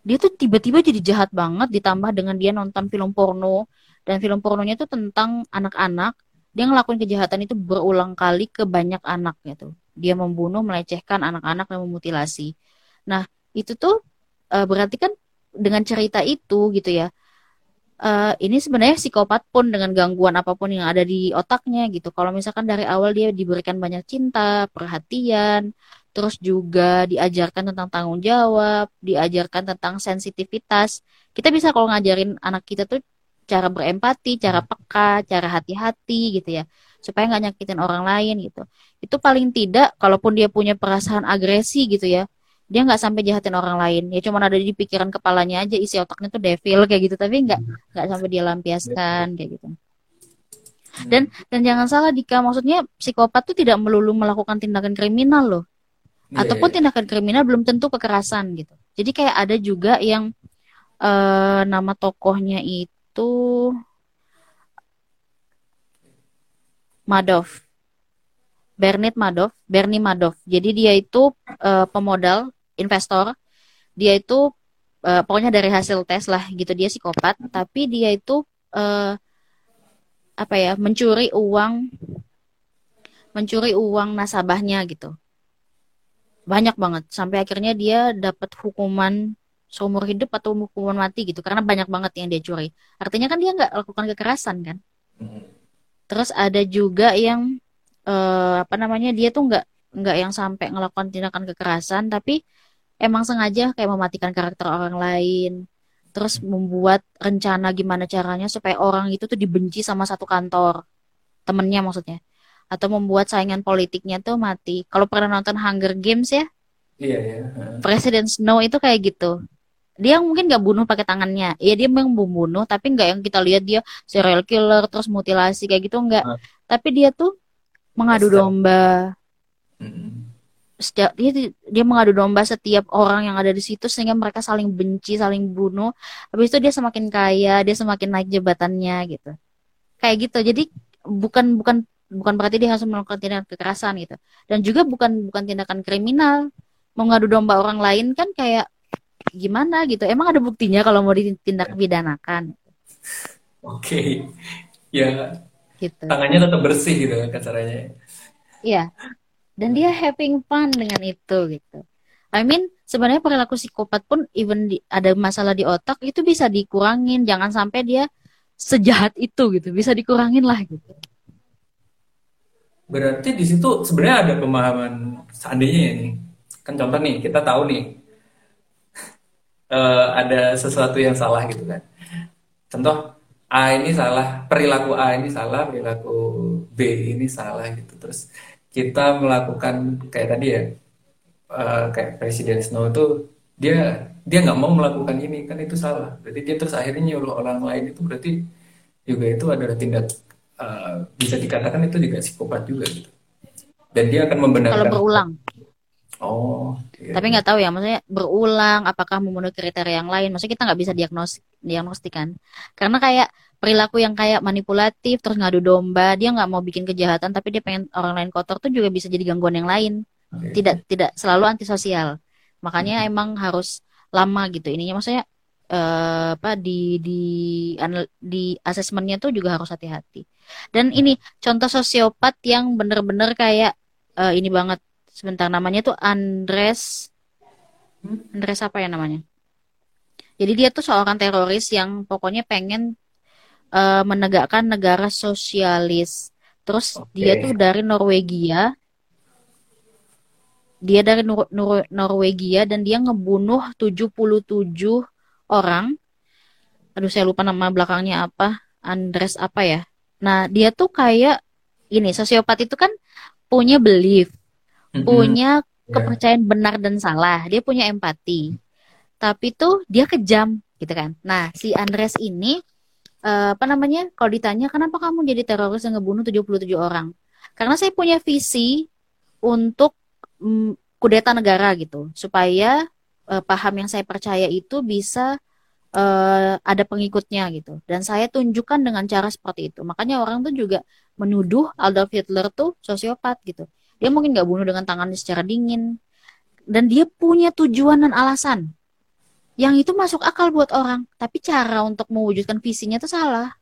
dia tuh tiba-tiba jadi jahat banget ditambah dengan dia nonton film porno. Dan film pornonya tuh tentang anak-anak dia ngelakuin kejahatan itu berulang kali ke banyak anak gitu. Dia membunuh melecehkan anak-anak dan memutilasi. Nah itu tuh uh, berarti kan dengan cerita itu gitu ya uh, ini sebenarnya psikopat pun dengan gangguan apa pun yang ada di otaknya gitu. Kalau misalkan dari awal dia diberikan banyak cinta, perhatian, terus juga diajarkan tentang tanggung jawab, diajarkan tentang sensitivitas. Kita bisa kalau ngajarin anak kita tuh cara berempati, cara peka, cara hati-hati gitu ya, supaya nggak nyakitin orang lain gitu. Itu paling tidak, kalaupun dia punya perasaan agresi gitu ya, dia nggak sampai jahatin orang lain. Ya cuma ada di pikiran kepalanya aja isi otaknya tuh devil kayak gitu. Tapi nggak nggak sampai dia lampiaskan kayak gitu. Dan dan jangan salah Dika. Maksudnya psikopat tuh tidak melulu melakukan tindakan kriminal loh yeah, ataupun yeah. tindakan kriminal belum tentu kekerasan gitu. Jadi kayak ada juga yang uh, nama tokohnya itu Madoff. Bernard Madoff, Bernie Madoff. Jadi dia itu uh, pemodal investor. Dia itu uh, pokoknya dari hasil tes lah gitu. Dia psikopat tapi dia itu uh, apa ya mencuri uang mencuri uang nasabahnya gitu banyak banget. Sampai akhirnya dia dapat hukuman seumur hidup atau hukuman mati gitu karena banyak banget yang dia curi. Artinya kan dia nggak lakukan kekerasan kan? Terus ada juga yang uh, apa namanya dia tuh nggak nggak yang sampai ngelakukan tindakan kekerasan tapi emang sengaja kayak mematikan karakter orang lain. Terus membuat rencana gimana caranya supaya orang itu tuh dibenci sama satu kantor. Temennya maksudnya atau membuat saingan politiknya tuh mati. Kalau pernah nonton Hunger Games ya? Iya iya Presiden Snow itu kayak gitu. Dia mungkin nggak bunuh pakai tangannya. Ya dia memang membunuh tapi nggak yang kita lihat dia serial killer terus mutilasi kayak gitu nggak. Uh. tapi dia tuh mengadu domba. Setiap dia dia mengadu domba setiap orang yang ada di situ sehingga mereka saling benci saling bunuh. Habis itu dia semakin kaya dia semakin naik jabatannya gitu. Kayak gitu. Jadi bukan bukan bukan berarti dia harus melakukan tindakan kekerasan gitu. Dan juga bukan bukan tindakan kriminal. Mengadu domba orang lain kan kayak gimana gitu? Emang ada buktinya kalau mau ditindak pidanakan? Oke. Okay. ya gitu. tangannya tetap bersih gitu kan caranya Iya, dan dia having fun dengan itu gitu. I mean sebenarnya perilaku psikopat pun even di, ada masalah di otak itu bisa dikurangin. Jangan sampai dia sejahat itu gitu. Bisa dikurangin lah gitu berarti di situ sebenarnya ada pemahaman seandainya ya nih. Kan contoh nih kita tahu nih uh, <laughs> ada sesuatu yang salah gitu kan. Contoh A ini salah perilaku A ini salah perilaku B ini salah gitu. Terus kita melakukan kayak tadi ya uh, kayak Presiden Snow itu dia dia nggak mau melakukan ini kan itu salah. Berarti dia terus akhirnya nyuruh orang lain itu berarti juga itu adalah tindak uh, bisa dikatakan itu juga psikopat juga gitu dan dia akan membenarkan kalau berulang Oh. Iya. Tapi nggak tahu ya, maksudnya berulang, apakah memenuhi kriteria yang lain? Maksudnya kita nggak bisa diagnos diagnostikan. Karena kayak perilaku yang kayak manipulatif, terus ngadu domba, dia nggak mau bikin kejahatan, tapi dia pengen orang lain kotor tuh juga bisa jadi gangguan yang lain. Okay. Tidak tidak selalu antisosial. Makanya hmm. emang harus lama gitu. Ininya maksudnya uh, apa di di di asesmennya tuh juga harus hati-hati. Dan ini contoh sosiopat yang bener-bener kayak uh, ini banget. Sebentar namanya tuh Andres Andres apa ya namanya? Jadi dia tuh seorang teroris yang pokoknya pengen uh, menegakkan negara sosialis. Terus okay. dia tuh dari Norwegia. Dia dari Nor Nor Norwegia dan dia ngebunuh 77 orang. Aduh saya lupa nama belakangnya apa. Andres apa ya nah dia tuh kayak ini sosiopat itu kan punya belief mm-hmm. punya yeah. kepercayaan benar dan salah dia punya empati tapi tuh dia kejam gitu kan nah si Andres ini uh, apa namanya kalau ditanya kenapa kamu jadi teroris yang ngebunuh 77 orang karena saya punya visi untuk um, kudeta negara gitu supaya uh, paham yang saya percaya itu bisa uh, ada pengikutnya gitu dan saya tunjukkan dengan cara seperti itu makanya orang tuh juga menuduh Adolf Hitler tuh sosiopat gitu dia mungkin nggak bunuh dengan tangannya secara dingin. Dan dia punya tujuan dan alasan. Yang itu masuk akal buat orang. Tapi cara untuk mewujudkan visinya itu salah.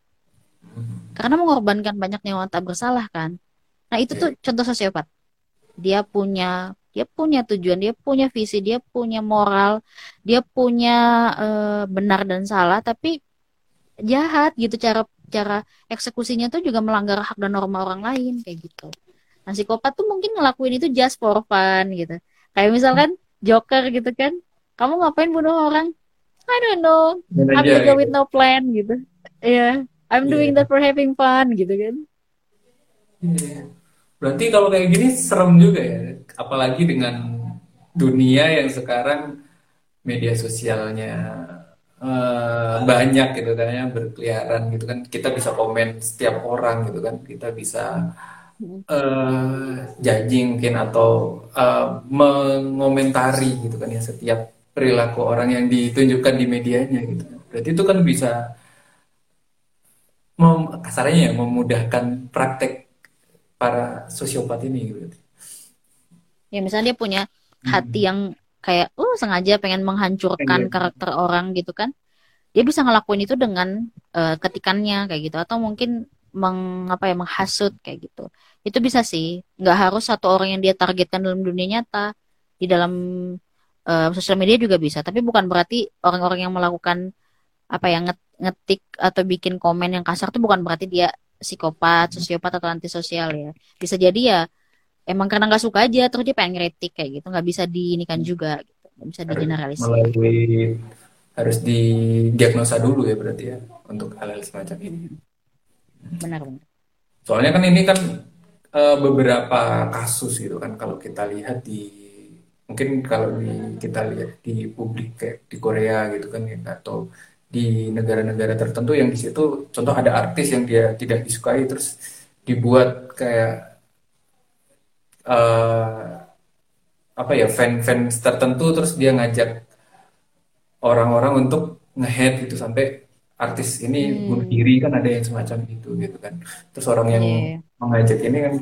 Karena mengorbankan banyak nyawa tak bersalah kan. Nah itu tuh contoh sosiopat. Dia punya dia punya tujuan, dia punya visi, dia punya moral, dia punya uh, benar dan salah, tapi jahat gitu cara cara eksekusinya tuh juga melanggar hak dan norma orang lain kayak gitu. Nah, psikopat tuh mungkin ngelakuin itu just for fun gitu. Kayak misalkan Joker gitu kan. Kamu ngapain bunuh orang? I don't know. I'm just with no plan gitu. Iya. Yeah. I'm doing yeah. that for having fun gitu kan. Yeah. Berarti kalau kayak gini serem juga ya. Apalagi dengan dunia yang sekarang media sosialnya uh, banyak gitu kan ya berkeliaran gitu kan kita bisa komen setiap orang gitu kan kita bisa uh, judging mungkin atau uh, mengomentari gitu kan ya setiap perilaku orang yang ditunjukkan di medianya gitu. Berarti itu kan bisa kasarnya ya memudahkan praktek para sosiopat ini gitu. Ya misalnya dia punya hati hmm. yang kayak uh sengaja pengen menghancurkan pengen. karakter orang gitu kan. Dia bisa ngelakuin itu dengan uh, ketikannya kayak gitu atau mungkin mengapa ya menghasut kayak gitu itu bisa sih nggak harus satu orang yang dia targetkan dalam dunia nyata di dalam uh, sosial media juga bisa tapi bukan berarti orang-orang yang melakukan apa ya ngetik atau bikin komen yang kasar itu bukan berarti dia psikopat sosiopat atau antisosial ya. Bisa jadi ya emang karena nggak suka aja terus dia pengen kritik kayak gitu. Nggak bisa diinikan juga gitu. Nggak bisa digeneralisir. melalui harus didiagnosa dulu ya berarti ya untuk hal-hal semacam ini. Benar benar. Soalnya kan ini kan uh, beberapa kasus gitu kan kalau kita lihat di mungkin kalau di, kita lihat di publik kayak di Korea gitu kan ya, atau di negara-negara tertentu yang di situ contoh ada artis yang dia tidak disukai terus dibuat kayak uh, apa ya fan-fans tertentu terus dia ngajak orang-orang untuk ngehead gitu sampai artis ini hmm. bunuh diri kan ada yang semacam itu gitu kan terus orang yang yeah. mengajak ini kan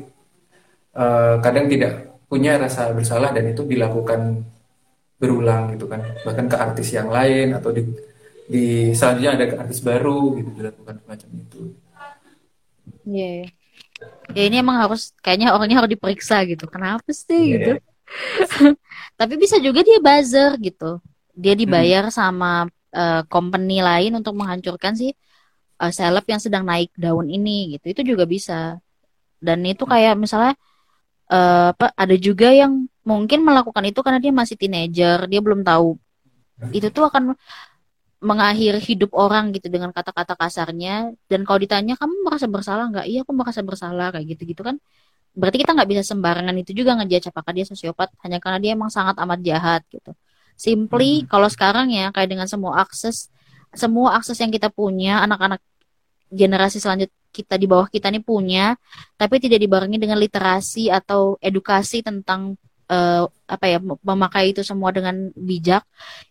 uh, kadang tidak punya rasa bersalah dan itu dilakukan berulang gitu kan bahkan ke artis yang lain atau di di selanjutnya ada artis baru gitu dilakukan semacam itu. Iya. Yeah. ya ini emang harus kayaknya orangnya harus diperiksa gitu. Kenapa sih yeah. gitu? <laughs> Tapi bisa juga dia buzzer gitu. Dia dibayar hmm. sama uh, company lain untuk menghancurkan si uh, seleb yang sedang naik daun ini gitu. Itu juga bisa. Dan itu kayak misalnya uh, apa ada juga yang mungkin melakukan itu karena dia masih teenager dia belum tahu. Itu tuh akan mengakhiri hidup orang gitu dengan kata-kata kasarnya. Dan kalau ditanya kamu merasa bersalah nggak? Iya aku merasa bersalah kayak gitu gitu kan. Berarti kita nggak bisa sembarangan itu juga ngejudge apakah dia sosiopat hanya karena dia emang sangat amat jahat gitu. Simply hmm. kalau sekarang ya kayak dengan semua akses semua akses yang kita punya anak-anak generasi selanjut kita di bawah kita ini punya tapi tidak dibarengi dengan literasi atau edukasi tentang uh, apa ya memakai itu semua dengan bijak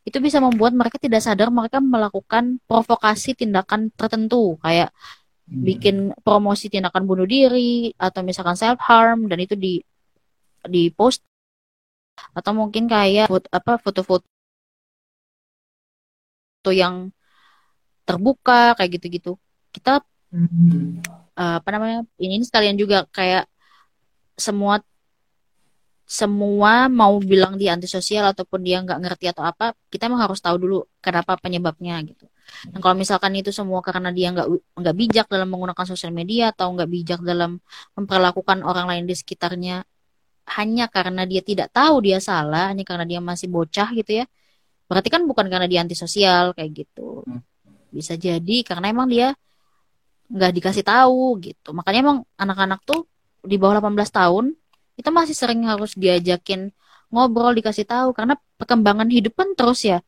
itu bisa membuat mereka tidak sadar mereka melakukan provokasi tindakan tertentu kayak hmm. bikin promosi tindakan bunuh diri atau misalkan self harm dan itu di di post atau mungkin kayak foto, apa foto-foto yang terbuka kayak gitu-gitu kita hmm. uh, apa namanya ini sekalian juga kayak semua semua mau bilang dia antisosial ataupun dia nggak ngerti atau apa kita emang harus tahu dulu kenapa penyebabnya gitu. Dan kalau misalkan itu semua karena dia nggak nggak bijak dalam menggunakan sosial media atau nggak bijak dalam memperlakukan orang lain di sekitarnya hanya karena dia tidak tahu dia salah hanya karena dia masih bocah gitu ya berarti kan bukan karena dia antisosial kayak gitu. Bisa jadi karena emang dia nggak dikasih tahu gitu. Makanya emang anak-anak tuh di bawah 18 tahun itu masih sering harus diajakin ngobrol dikasih tahu karena perkembangan hidup kan terus ya.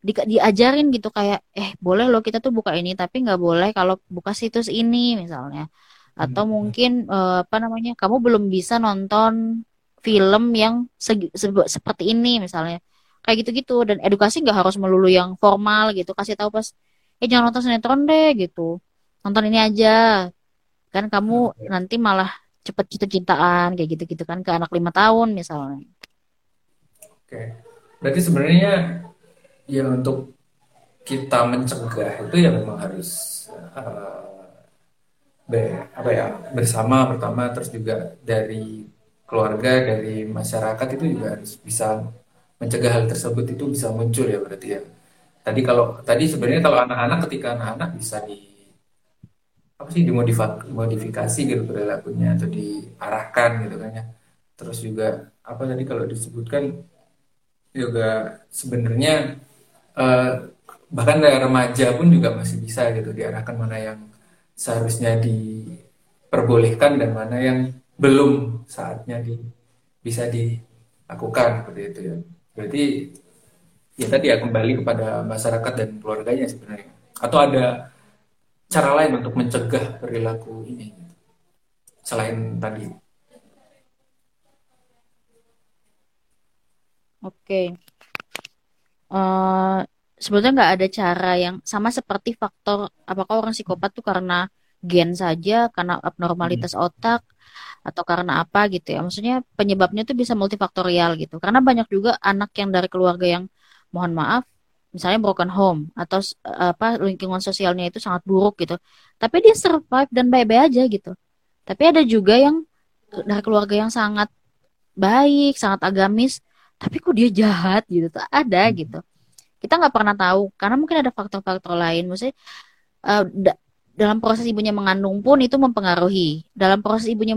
Di, diajarin gitu kayak eh boleh loh kita tuh buka ini tapi nggak boleh kalau buka situs ini misalnya. Atau hmm. mungkin uh, apa namanya kamu belum bisa nonton film yang se se seperti ini misalnya. Kayak gitu-gitu dan edukasi nggak harus melulu yang formal gitu. Kasih tahu pas eh jangan nonton sinetron deh gitu. Nonton ini aja. Kan kamu hmm. nanti malah cepet cinta-cintaan kayak gitu-gitu kan ke anak lima tahun misalnya. Oke, berarti sebenarnya ya untuk kita mencegah itu ya memang harus uh, apa ya bersama pertama terus juga dari keluarga dari masyarakat itu juga harus bisa mencegah hal tersebut itu bisa muncul ya berarti ya. Tadi kalau tadi sebenarnya kalau anak-anak ketika anak-anak bisa di apa sih dimodifikasi gitu perilakunya atau diarahkan gitu kan ya. Terus juga apa tadi kalau disebutkan juga sebenarnya eh, bahkan dari remaja pun juga masih bisa gitu diarahkan mana yang seharusnya diperbolehkan dan mana yang belum saatnya di bisa dilakukan seperti itu ya. Berarti ya tadi ya kembali kepada masyarakat dan keluarganya sebenarnya. Atau ada cara lain untuk mencegah perilaku ini selain tadi? Oke, uh, sebetulnya nggak ada cara yang sama seperti faktor apakah orang psikopat tuh karena gen saja, karena abnormalitas hmm. otak, atau karena apa gitu ya. Maksudnya penyebabnya tuh bisa multifaktorial gitu. Karena banyak juga anak yang dari keluarga yang mohon maaf misalnya broken home atau uh, apa lingkungan sosialnya itu sangat buruk gitu. Tapi dia survive dan baik-baik aja gitu. Tapi ada juga yang dari keluarga yang sangat baik sangat agamis tapi kok dia jahat gitu. Tuh ada hmm. gitu. Kita nggak pernah tahu karena mungkin ada faktor-faktor lain. Maksudnya uh, da dalam proses ibunya mengandung pun itu mempengaruhi. Dalam proses ibunya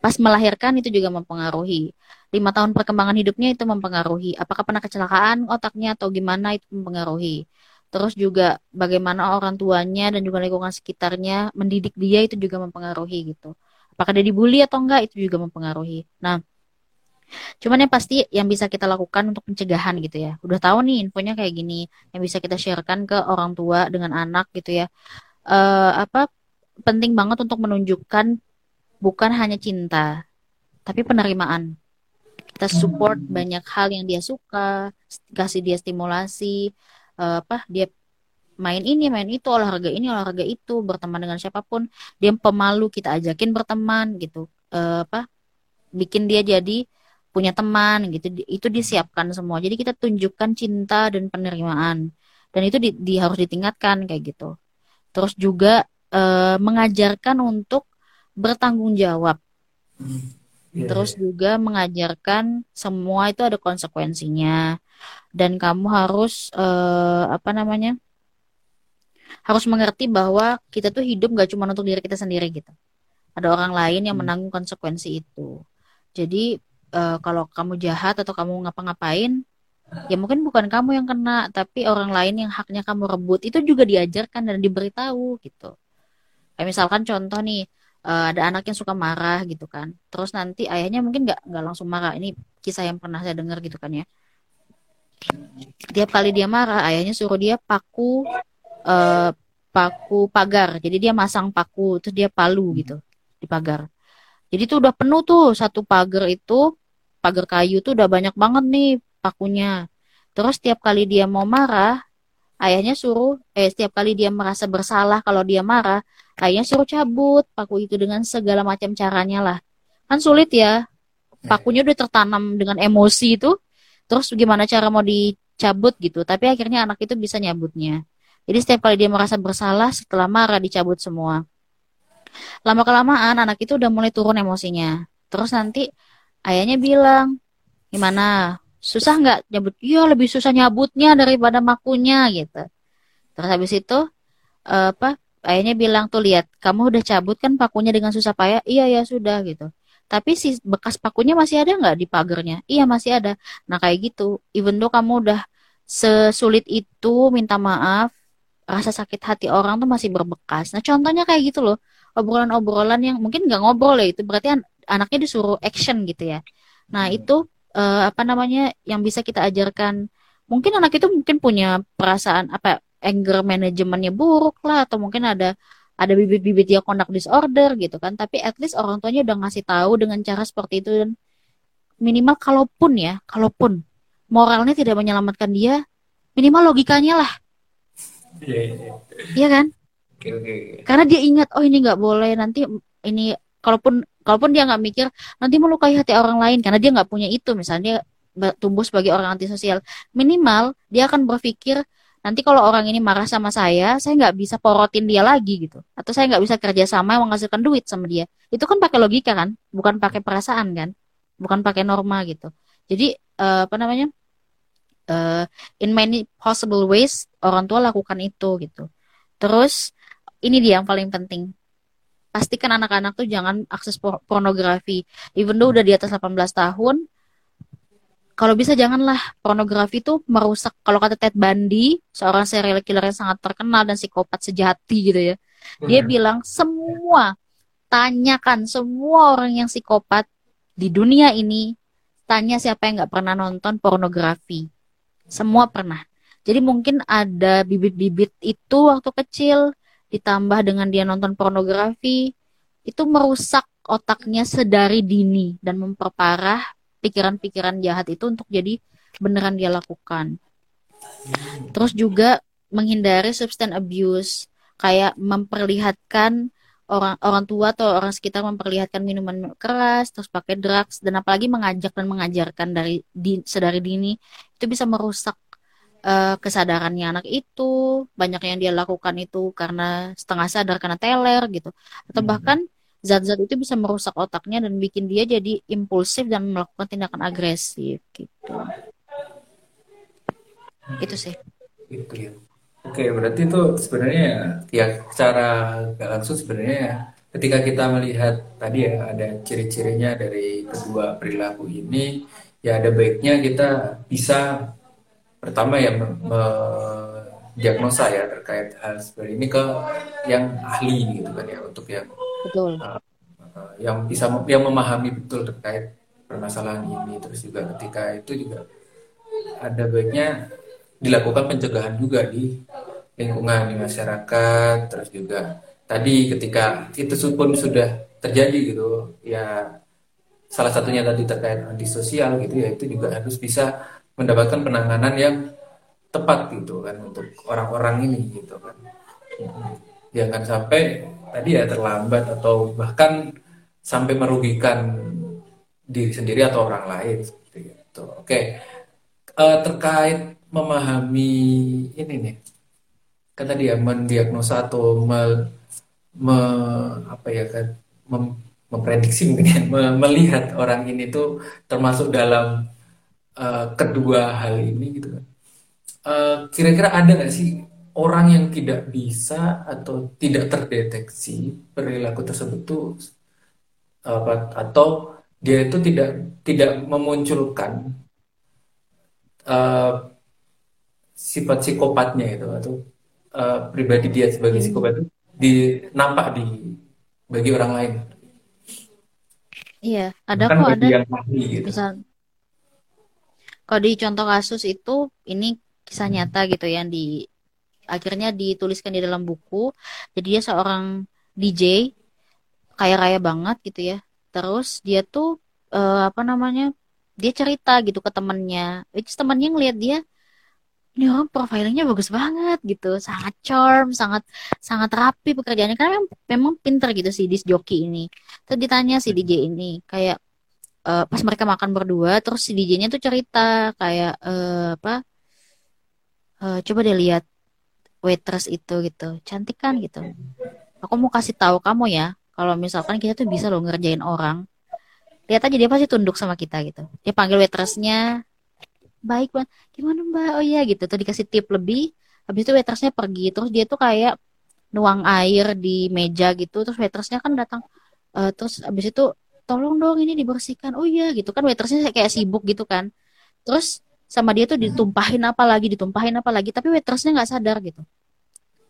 pas melahirkan itu juga mempengaruhi lima tahun perkembangan hidupnya itu mempengaruhi. Apakah pernah kecelakaan otaknya atau gimana itu mempengaruhi. Terus juga bagaimana orang tuanya dan juga lingkungan sekitarnya mendidik dia itu juga mempengaruhi gitu. Apakah dia dibully atau enggak itu juga mempengaruhi. Nah, cuman yang pasti yang bisa kita lakukan untuk pencegahan gitu ya. Udah tahu nih infonya kayak gini yang bisa kita sharekan ke orang tua dengan anak gitu ya. Uh, apa penting banget untuk menunjukkan bukan hanya cinta, tapi penerimaan kita support banyak hal yang dia suka kasih dia stimulasi uh, apa dia main ini main itu olahraga ini olahraga itu berteman dengan siapa pun. Dia pemalu kita ajakin berteman gitu. Uh, apa bikin dia jadi punya teman gitu. Itu disiapkan semua. Jadi kita tunjukkan cinta dan penerimaan. Dan itu di, di harus ditingkatkan kayak gitu. Terus juga uh, mengajarkan untuk bertanggung jawab. Hmm. Yeah. Terus iya. juga mengajarkan semua itu ada konsekuensinya dan kamu harus uh, apa namanya? harus mengerti bahwa kita tuh hidup gak cuma untuk diri kita sendiri gitu. Ada orang lain yang hmm. menanggung konsekuensi itu. Jadi uh, kalau kamu jahat atau kamu ngapa-ngapain, ya mungkin bukan kamu yang kena, tapi orang lain yang haknya kamu rebut itu juga diajarkan dan diberitahu gitu. Kayak misalkan contoh nih, uh, ada anak yang suka marah gitu kan. Terus nanti ayahnya mungkin nggak nggak langsung marah. Ini kisah yang pernah saya dengar gitu kan ya. Tiap kali dia marah ayahnya suruh dia paku uh, paku pagar. Jadi dia masang paku terus dia palu gitu di pagar. Jadi tuh udah penuh tuh satu pagar itu pagar kayu tuh udah banyak banget nih pakunya. Terus setiap kali dia mau marah, ayahnya suruh, eh setiap kali dia merasa bersalah kalau dia marah, ayahnya suruh cabut paku itu dengan segala macam caranya lah. Kan sulit ya, pakunya udah tertanam dengan emosi itu, terus gimana cara mau dicabut gitu. Tapi akhirnya anak itu bisa nyabutnya. Jadi setiap kali dia merasa bersalah, setelah marah dicabut semua. Lama-kelamaan anak itu udah mulai turun emosinya. Terus nanti ayahnya bilang, gimana? Susah nggak nyabut iya lebih susah nyabutnya daripada makunya gitu. Terus habis itu uh, apa ayahnya bilang tuh lihat kamu udah cabut kan pakunya dengan susah payah? Iya ya sudah gitu. Tapi si bekas pakunya masih ada nggak di pagernya? Iya masih ada. Nah kayak gitu. Even though kamu udah sesulit itu minta maaf rasa sakit hati orang tuh masih berbekas. Nah contohnya kayak gitu loh. Obrolan-obrolan yang mungkin nggak ngobrol ya itu berarti an anaknya disuruh action gitu ya. Nah hmm. itu uh, apa namanya yang bisa kita ajarkan. Mungkin anak itu mungkin punya perasaan apa anger manajemennya buruk lah atau mungkin ada ada bibit-bibit dia conduct disorder gitu kan. Tapi at least orang tuanya udah ngasih tahu dengan cara seperti itu. Dan minimal kalaupun ya kalaupun moralnya tidak menyelamatkan dia minimal logikanya lah. Iya yeah, yeah. Iya kan? Okay, okay. karena dia ingat oh ini nggak boleh nanti ini kalaupun kalaupun dia nggak mikir nanti melukai hati orang lain karena dia nggak punya itu. Misalnya dia tumbuh sebagai orang antisosial. Minimal dia akan berpikir nanti kalau orang ini marah sama saya saya nggak bisa porotin dia lagi gitu. Atau saya nggak bisa kerja sama menghasilkan duit sama dia. Itu kan pakai logika kan? Bukan pakai perasaan kan? Bukan pakai norma gitu. Jadi uh, apa namanya? Uh, in many possible ways orang tua lakukan itu gitu. Terus ini dia yang paling penting pastikan anak-anak tuh jangan akses pornografi. Even though udah di atas 18 tahun, kalau bisa janganlah. Pornografi itu merusak. Kalau kata Ted Bundy seorang serial killer yang sangat terkenal dan psikopat sejati gitu ya dia hmm. bilang semua tanyakan semua orang yang psikopat di dunia ini tanya siapa yang nggak pernah nonton pornografi. Semua pernah. Jadi mungkin ada bibit-bibit itu waktu kecil ditambah dengan dia nonton pornografi itu merusak otaknya sedari dini dan memperparah pikiran-pikiran jahat itu untuk jadi beneran dia lakukan. Terus juga menghindari substance abuse kayak memperlihatkan orang orang tua atau orang sekitar memperlihatkan minuman keras terus pakai drugs dan apalagi mengajak dan mengajarkan dari di, sedari dini itu bisa merusak uh, kesadarannya anak itu banyak yang dia lakukan itu karena setengah sadar karena teler gitu atau hmm. bahkan zat-zat itu bisa merusak otaknya dan bikin dia jadi impulsif dan melakukan tindakan agresif gitu hmm. itu sih itu ya oke berarti itu sebenarnya ya secara gak langsung sebenarnya ketika kita melihat tadi ya ada ciri-cirinya dari kedua perilaku ini ya ada baiknya kita bisa pertama ya diagnosa ya terkait hal seperti ini ke yang ahli gitu kan ya untuk yang betul. Uh, yang bisa yang memahami betul terkait permasalahan ini terus juga ketika itu juga ada baiknya dilakukan pencegahan juga di lingkungan di masyarakat terus juga tadi ketika itu pun sudah terjadi gitu ya salah satunya tadi terkait antisosial gitu ya itu juga harus bisa mendapatkan penanganan yang tepat gitu kan untuk orang-orang ini gitu kan. Jangan sampai tadi ya terlambat atau bahkan sampai merugikan diri sendiri atau orang lain seperti itu. Oke uh, terkait memahami ini nih kan tadi ya mendiagnosa atau me, me apa ya kan memprediksi mungkin ya, melihat orang ini tuh termasuk dalam uh, kedua hal ini gitu kan uh, kira-kira ada nggak sih orang yang tidak bisa atau tidak terdeteksi perilaku tersebut tuh apa atau dia itu tidak tidak memunculkan uh, sifat psikopatnya itu atau uh, pribadi dia sebagai psikopat itu di nampak di bagi orang lain. Iya, ada kok ada. Gitu. Misal, kalau di contoh kasus itu ini kisah hmm. nyata gitu yang di akhirnya dituliskan di dalam buku jadi dia seorang DJ kaya raya banget gitu ya terus dia tuh uh, apa namanya dia cerita gitu ke temennya which temennya ngeliat dia ini orang profilingnya bagus banget gitu. Sangat charm sangat sangat rapi pekerjaannya. Karena memang, memang pinter gitu sih disc joki ini. Terus ditanya si DJ ini kayak uh, pas mereka makan berdua terus si DJ-nya tuh cerita kayak uh, apa uh, coba deh lihat waitress itu gitu. Cantik kan? gitu. Aku mau kasih tahu kamu ya kalau misalkan kita tuh bisa loh ngerjain orang. Lihat aja dia pasti tunduk sama kita gitu. Dia panggil waitressnya baik banget gimana mbak? Oh iya gitu. Tuh dikasih tip lebih. Habis itu waitressnya pergi. Terus dia tuh kayak nuang air di meja gitu. Terus waitressnya kan datang uh, terus habis itu tolong dong ini dibersihkan. Oh iya gitu. Kan waitressnya kayak sibuk gitu kan. Terus sama dia tuh ditumpahin apa lagi ditumpahin apa lagi. Tapi waitressnya nggak sadar gitu.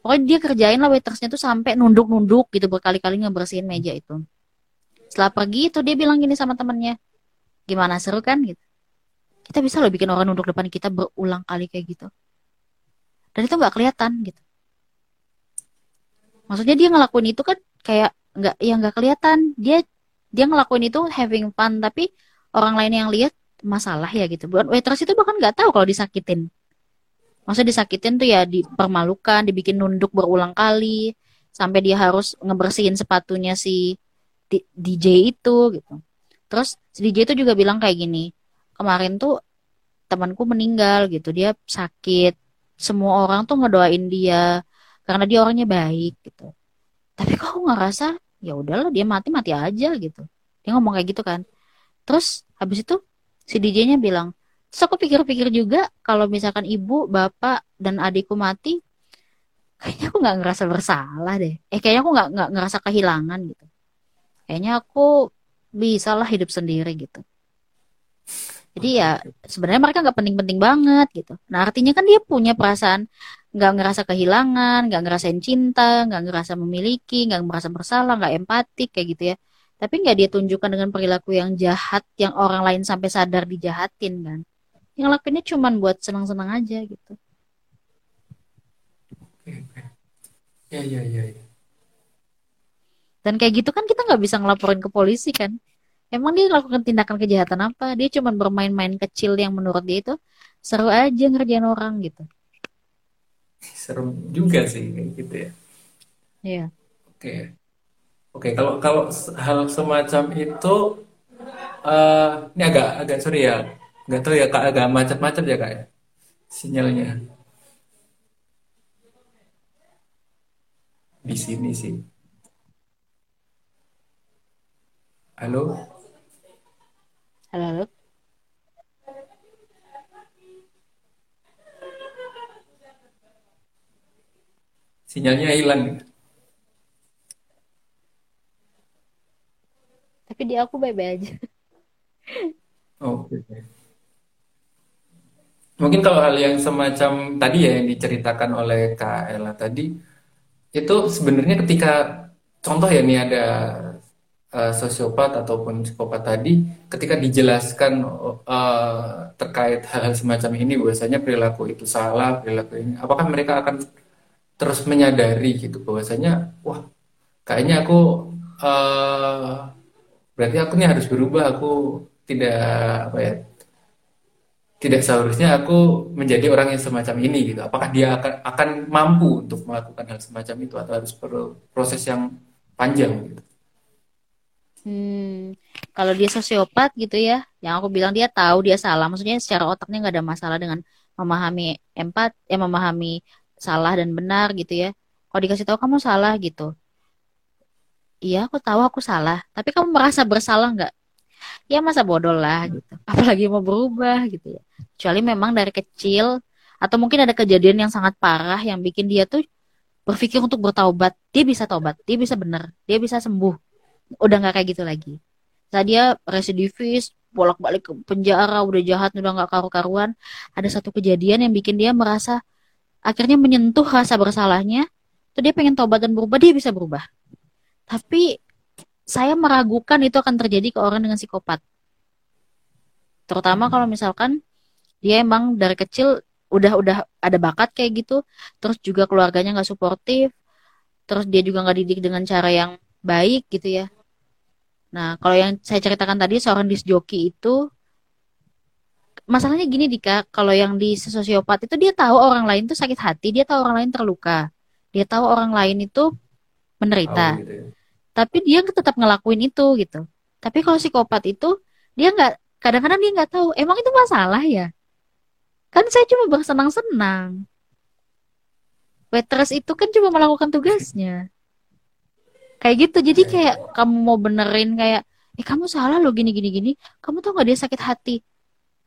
Pokoknya dia kerjain lah waitressnya tuh sampai nunduk-nunduk gitu berkali-kali ngebersihin meja itu. Setelah pergi itu dia bilang gini sama temennya gimana seru kan? gitu kita bisa loh bikin orang nunduk depan kita berulang kali kayak gitu. Dan itu nggak kelihatan gitu. Maksudnya dia ngelakuin itu kan kayak nggak ya nggak kelihatan. Dia dia ngelakuin itu having fun tapi orang lain yang lihat masalah ya gitu. Buat waitress itu bahkan nggak tahu kalau disakitin. Maksudnya disakitin tuh ya dipermalukan dibikin nunduk berulang kali sampai dia harus ngebersihin sepatunya si DJ itu gitu. Terus si DJ itu juga bilang kayak gini, kemarin tuh temanku meninggal gitu, dia sakit. Semua orang tuh ngedoain dia karena dia orangnya baik gitu. Tapi kok aku ngerasa ya udahlah dia mati mati aja gitu. Dia ngomong kayak gitu kan. Terus habis itu si DJ-nya bilang, terus aku pikir-pikir juga kalau misalkan ibu, bapak dan adikku mati, kayaknya aku nggak ngerasa bersalah deh. Eh kayaknya aku nggak nggak ngerasa kehilangan gitu kayaknya aku bisa lah hidup sendiri gitu jadi ya sebenarnya mereka nggak penting-penting banget gitu. Nah artinya kan dia punya perasaan nggak ngerasa kehilangan nggak ngerasain cinta nggak ngerasa memiliki nggak merasa bersalah nggak empatik kayak gitu ya. Tapi nggak dia tunjukkan dengan perilaku yang jahat yang orang lain sampai sadar dijahatin kan. Yang lakuinnya cuma buat senang-senang aja gitu. Ya ya ya, ya. Dan kayak gitu kan kita nggak bisa ngelaporin ke polisi kan. Emang dia lakukan tindakan kejahatan apa? Dia cuma bermain-main kecil yang menurut dia itu seru aja ngerjain orang gitu. Seru juga sih kayak gitu ya. Iya. Oke. Oke, kalau kalau hal semacam itu uh, ini agak agak sorry ya. Nggak tahu ya Kak agak macet-macet ya Kak ya. Sinyalnya. Di sini sih. Halo? Halo, halo. Sinyalnya hilang. Tapi di aku baik-baik aja. <laughs> Oke. Okay. Mungkin kalau hal yang semacam tadi ya yang diceritakan oleh Kak Ella tadi, itu sebenarnya ketika contoh ya nih ada uh, sosiopat ataupun psikopat tadi ketika dijelaskan uh, terkait hal-hal semacam ini bahwasanya perilaku itu salah perilaku ini apakah mereka akan terus menyadari gitu? Bahwasanya wah kayaknya aku uh, berarti aku nih harus berubah aku tidak apa ya tidak seharusnya aku menjadi orang yang semacam ini gitu. Apakah dia akan akan mampu untuk melakukan hal semacam itu atau harus perlu proses yang panjang gitu Hmm, kalau dia sosiopat gitu ya, yang aku bilang dia tahu dia salah, maksudnya secara otaknya nggak ada masalah dengan memahami empat, ya memahami salah dan benar gitu ya. Kalau dikasih tahu kamu salah gitu, iya aku tahu aku salah, tapi kamu merasa bersalah nggak? Ya masa bodoh lah gitu, <laughs> apalagi mau berubah gitu ya. Kecuali memang dari kecil atau mungkin ada kejadian yang sangat parah yang bikin dia tuh berpikir untuk bertaubat, dia bisa taubat, dia bisa benar, dia bisa sembuh udah nggak kayak gitu lagi. Saat dia residivis bolak-balik ke penjara udah jahat udah nggak karu-karuan. Ada satu kejadian yang bikin dia merasa akhirnya menyentuh rasa bersalahnya. Tuh dia pengen tobat dan berubah dia bisa berubah. Tapi saya meragukan itu akan terjadi ke orang dengan psikopat. Terutama kalau misalkan dia emang dari kecil udah udah ada bakat kayak gitu terus juga keluarganya nggak suportif terus dia juga nggak didik dengan cara yang baik gitu ya Nah, kalau yang saya ceritakan tadi seorang disjoki itu masalahnya gini Dika, kalau yang di sosiopat itu dia tahu orang lain tuh sakit hati, dia tahu orang lain terluka, dia tahu orang lain itu menderita, oh, gitu ya. tapi dia tetap ngelakuin itu gitu. Tapi kalau psikopat itu dia nggak, kadang-kadang dia nggak tahu, emang itu masalah ya? Kan saya cuma bersenang-senang. Waitress itu kan cuma melakukan tugasnya. Kayak gitu, jadi iya, kayak iya. kamu mau benerin kayak, eh kamu salah loh gini gini gini, kamu tuh nggak dia sakit hati?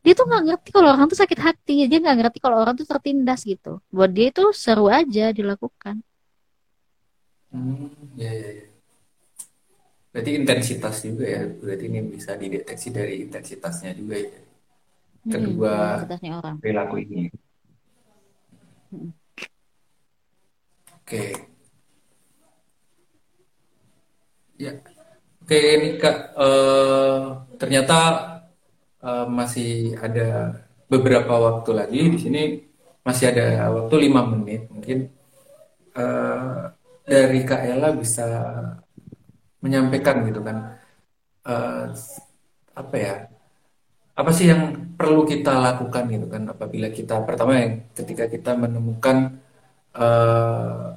Dia tuh nggak ngerti kalau orang tuh sakit hati. Dia nggak ngerti kalau orang tuh tertindas gitu. Buat dia itu seru aja dilakukan. Hmm, ya ya ya berarti intensitas juga ya. Berarti ini bisa dideteksi dari intensitasnya juga ya. Hmm, kedua hmm, orang. perilaku ini. Hmm. oke ya. Oke ini kak. Uh, ternyata uh, masih ada beberapa waktu lagi. Di sini masih ada waktu lima menit mungkin. Uh, dari Kak Ella bisa menyampaikan gitu kan. Uh, apa ya? Apa sih yang perlu kita lakukan gitu kan? Apabila kita pertama yang ketika kita menemukan uh,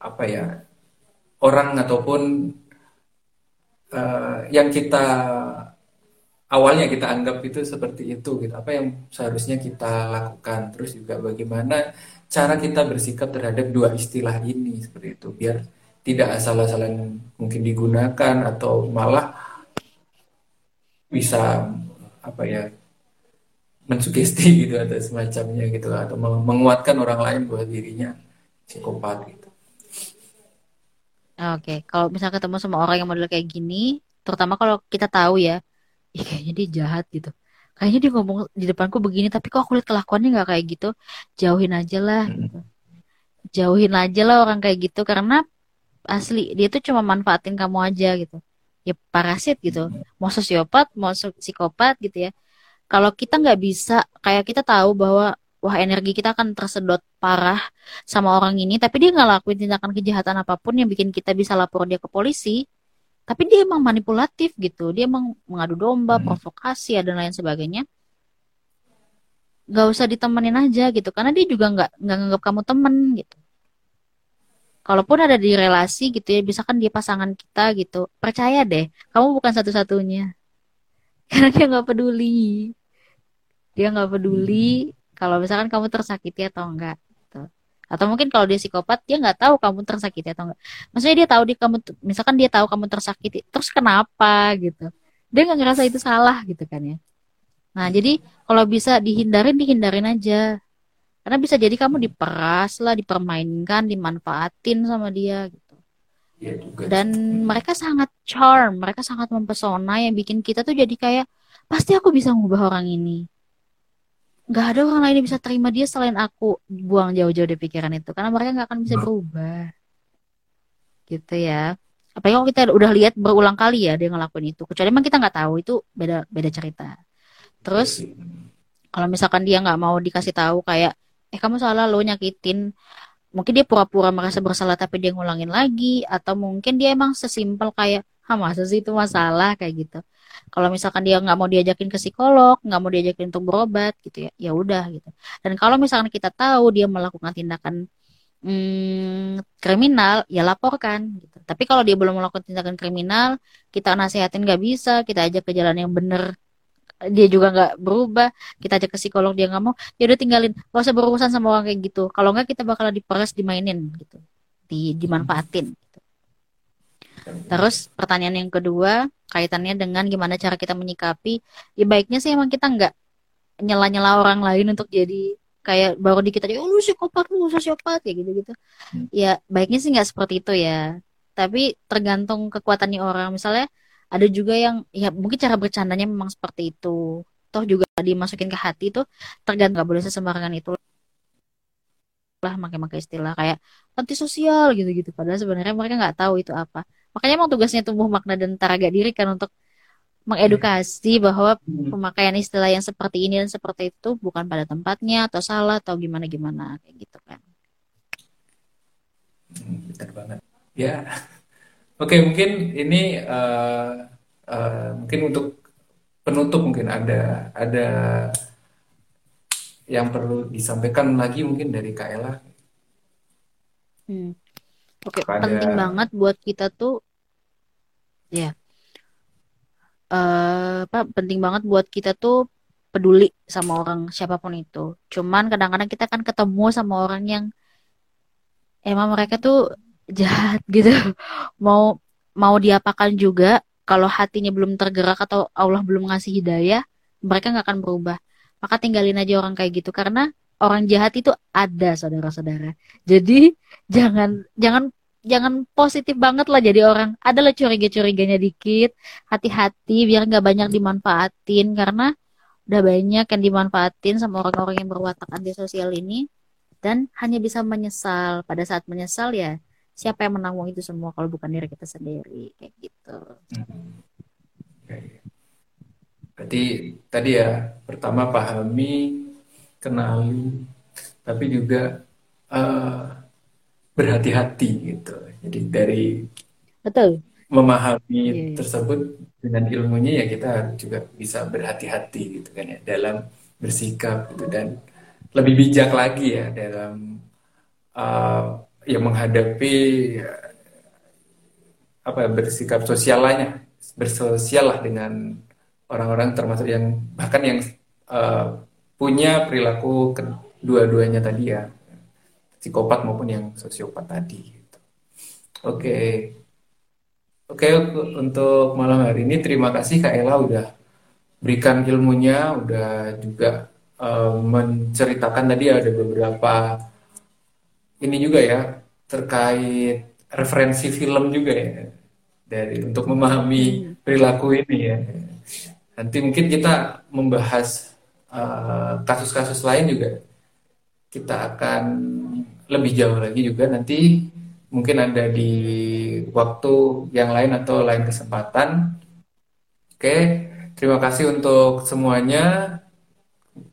apa ya orang ataupun uh, yang kita awalnya kita anggap itu seperti itu gitu. Apa yang seharusnya kita lakukan terus juga bagaimana cara kita bersikap terhadap dua istilah ini seperti itu. Biar tidak asal-asalan mungkin digunakan atau malah bisa apa ya mensugesti <laughs> gitu atau semacamnya gitu atau menguatkan orang lain buat dirinya. Psikopat gitu. Oke, kalau misalnya ketemu sama orang yang model kayak gini, terutama kalau kita tahu ya, Ih, kayaknya dia jahat gitu. Kayaknya dia ngomong di depanku begini tapi kok aku lihat kelakuannya nggak kayak gitu? Jauhin aja lah hmm. gitu. jauhin aja lah orang kayak gitu karena asli dia tuh cuma manfaatin kamu aja gitu. Ya parasit gitu. Mau sosiopat mau psikopat gitu ya. Kalau kita nggak bisa kayak kita tahu bahwa wah energi kita akan tersedot parah sama orang ini tapi dia nggak lakuin tindakan kejahatan apa pun yang bikin kita bisa lapor dia ke polisi. Tapi dia emang manipulatif gitu. Dia emang mengadu domba hmm. provokasi dan lain sebagainya. Gak usah ditemenin aja gitu karena dia juga nggak nggak nganggap kamu temen gitu. Kalaupun ada di relasi gitu ya bisa kan dia pasangan kita gitu percaya deh kamu bukan satu-satunya. <laughs> Karena dia nggak peduli. Dia nggak peduli hmm. Kalau misalkan kamu tersakiti atau enggak atau mungkin kalau dia psikopat dia nggak tahu kamu tersakiti atau enggak. Maksudnya dia tahu dia kamu misalkan dia tahu kamu tersakiti terus kenapa gitu. Dia nggak ngerasa itu salah gitu kan ya. Nah jadi kalau bisa dihindarin dihindarin aja. Karena bisa jadi kamu diperas lah dipermainkan dimanfaatin sama dia gitu. Ya, dan mereka sangat charm mereka sangat mempesona yang bikin kita tuh jadi kayak pasti aku bisa ngubah orang ini nggak ada orang lain yang bisa terima dia selain aku. Buang jauh-jauh dari pikiran itu. Karena mereka nggak akan bisa nah. berubah. Gitu ya. Apalagi kalau kita udah lihat berulang kali ya dia ngelakuin itu. Kecuali emang kita nggak tahu itu beda beda cerita. Terus kalau misalkan dia nggak mau dikasih tahu kayak eh kamu salah lo nyakitin. Mungkin dia pura-pura merasa bersalah tapi dia ngulangin lagi. Atau mungkin dia emang sesimpel kayak ah masa sih itu masalah? Kayak gitu kalau misalkan dia nggak mau diajakin ke psikolog nggak mau diajakin untuk berobat gitu ya ya udah gitu. Dan kalau misalkan kita tahu dia melakukan tindakan hmm, kriminal ya laporkan gitu. Tapi kalau dia belum melakukan tindakan kriminal kita nasihatin nggak bisa kita ajak ke jalan yang benar dia juga nggak berubah kita ajak ke psikolog dia nggak mau ya udah tinggalin gak usah berurusan sama orang kayak gitu. Kalau nggak kita bakal diperes dimainin gitu. Di dimanfaatin Terus pertanyaan yang kedua kaitannya dengan gimana cara kita menyikapi. Ya baiknya sih emang kita nggak nyela-nyela orang lain untuk jadi kayak baru dikit aja, oh, lu psikopat, lu sosiopat kayak gitu-gitu. Hmm. Ya baiknya sih nggak seperti itu ya. Tapi tergantung kekuatannya orang. Misalnya ada juga yang ya mungkin cara bercandanya memang seperti itu. Toh juga dimasukin ke hati itu tergantung nggak boleh sesembarangan itu lah makai-makai istilah kayak antisosial gitu-gitu padahal sebenarnya mereka nggak tahu itu apa Makanya emang tugasnya tumbuh makna dan taraga diri kan untuk mengedukasi bahwa pemakaian istilah yang seperti ini dan seperti itu bukan pada tempatnya atau salah atau gimana gimana kayak gitu kan. Hmm, benar banget. Ya, <laughs> oke mungkin ini uh, uh, mungkin untuk penutup mungkin ada ada yang perlu disampaikan lagi mungkin dari Kak Ella? Hmm. Oke, okay, penting banget buat kita tuh ya. Uh, apa penting banget buat kita tuh peduli sama orang siapa pun itu. Cuman kadang-kadang kita kan ketemu sama orang yang emang mereka tuh jahat <laughs> gitu. Mau mau diapakan juga kalau hatinya belum tergerak atau Allah belum ngasih hidayah, mereka nggak akan berubah. Maka tinggalin aja orang kayak gitu karena orang jahat itu ada saudara-saudara. Jadi jangan jangan jangan positif banget lah jadi orang. Ada lah curiga-curiganya dikit. Hati-hati biar nggak banyak dimanfaatin karena udah banyak yang dimanfaatin sama orang-orang yang berwatak anti sosial ini dan hanya bisa menyesal. Pada saat menyesal ya siapa yang menanggung itu semua kalau bukan diri kita sendiri kayak gitu. Hmm. Berarti tadi ya pertama pahami, kenali, tapi juga uh, berhati-hati gitu. Jadi dari betul memahami yeah. tersebut dengan ilmunya ya kita juga bisa berhati-hati gitu kan ya dalam bersikap gitu dan lebih bijak lagi ya dalam uh, yang menghadapi apa ya, bersikap sosialnya bersosial lah dengan orang-orang termasuk yang bahkan yang uh, punya perilaku kedua-duanya tadi ya psikopat maupun yang sosiopat tadi. Gitu. Oke, oke untuk malam hari ini terima kasih Kak Ella udah berikan ilmunya, udah juga uh, menceritakan tadi ada beberapa ini juga ya terkait referensi film juga ya dari untuk memahami hmm. perilaku ini ya. Nanti mungkin kita membahas eh, kasus-kasus uh, lain juga kita akan lebih jauh lagi juga nanti mungkin ada di waktu yang lain atau lain kesempatan. Oke, terima kasih untuk semuanya.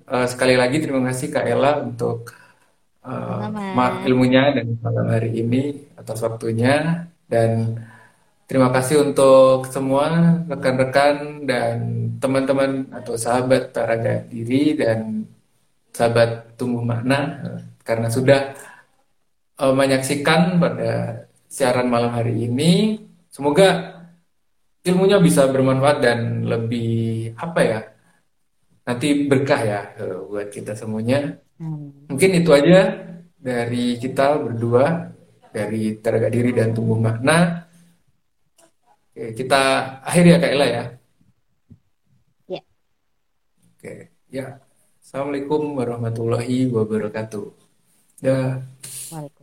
Uh, sekali lagi terima kasih Kak Ella untuk uh, ilmunya dan malam hari ini atas waktunya dan terima kasih untuk semua rekan-rekan dan teman-teman atau sahabat Taraga Diri dan sahabat Tumbuh Makna karena sudah uh, menyaksikan pada siaran malam hari ini. Semoga ilmunya bisa bermanfaat dan lebih apa ya nanti berkah ya buat kita semuanya. Hmm. Mungkin itu aja dari kita berdua dari Teraga Diri dan Tumbuh Makna. Oke, kita akhiri ya Kak Ella ya. Ya. Oke, ya. Assalamualaikum warahmatullahi wabarakatuh. Ya. Waalaikumsalam.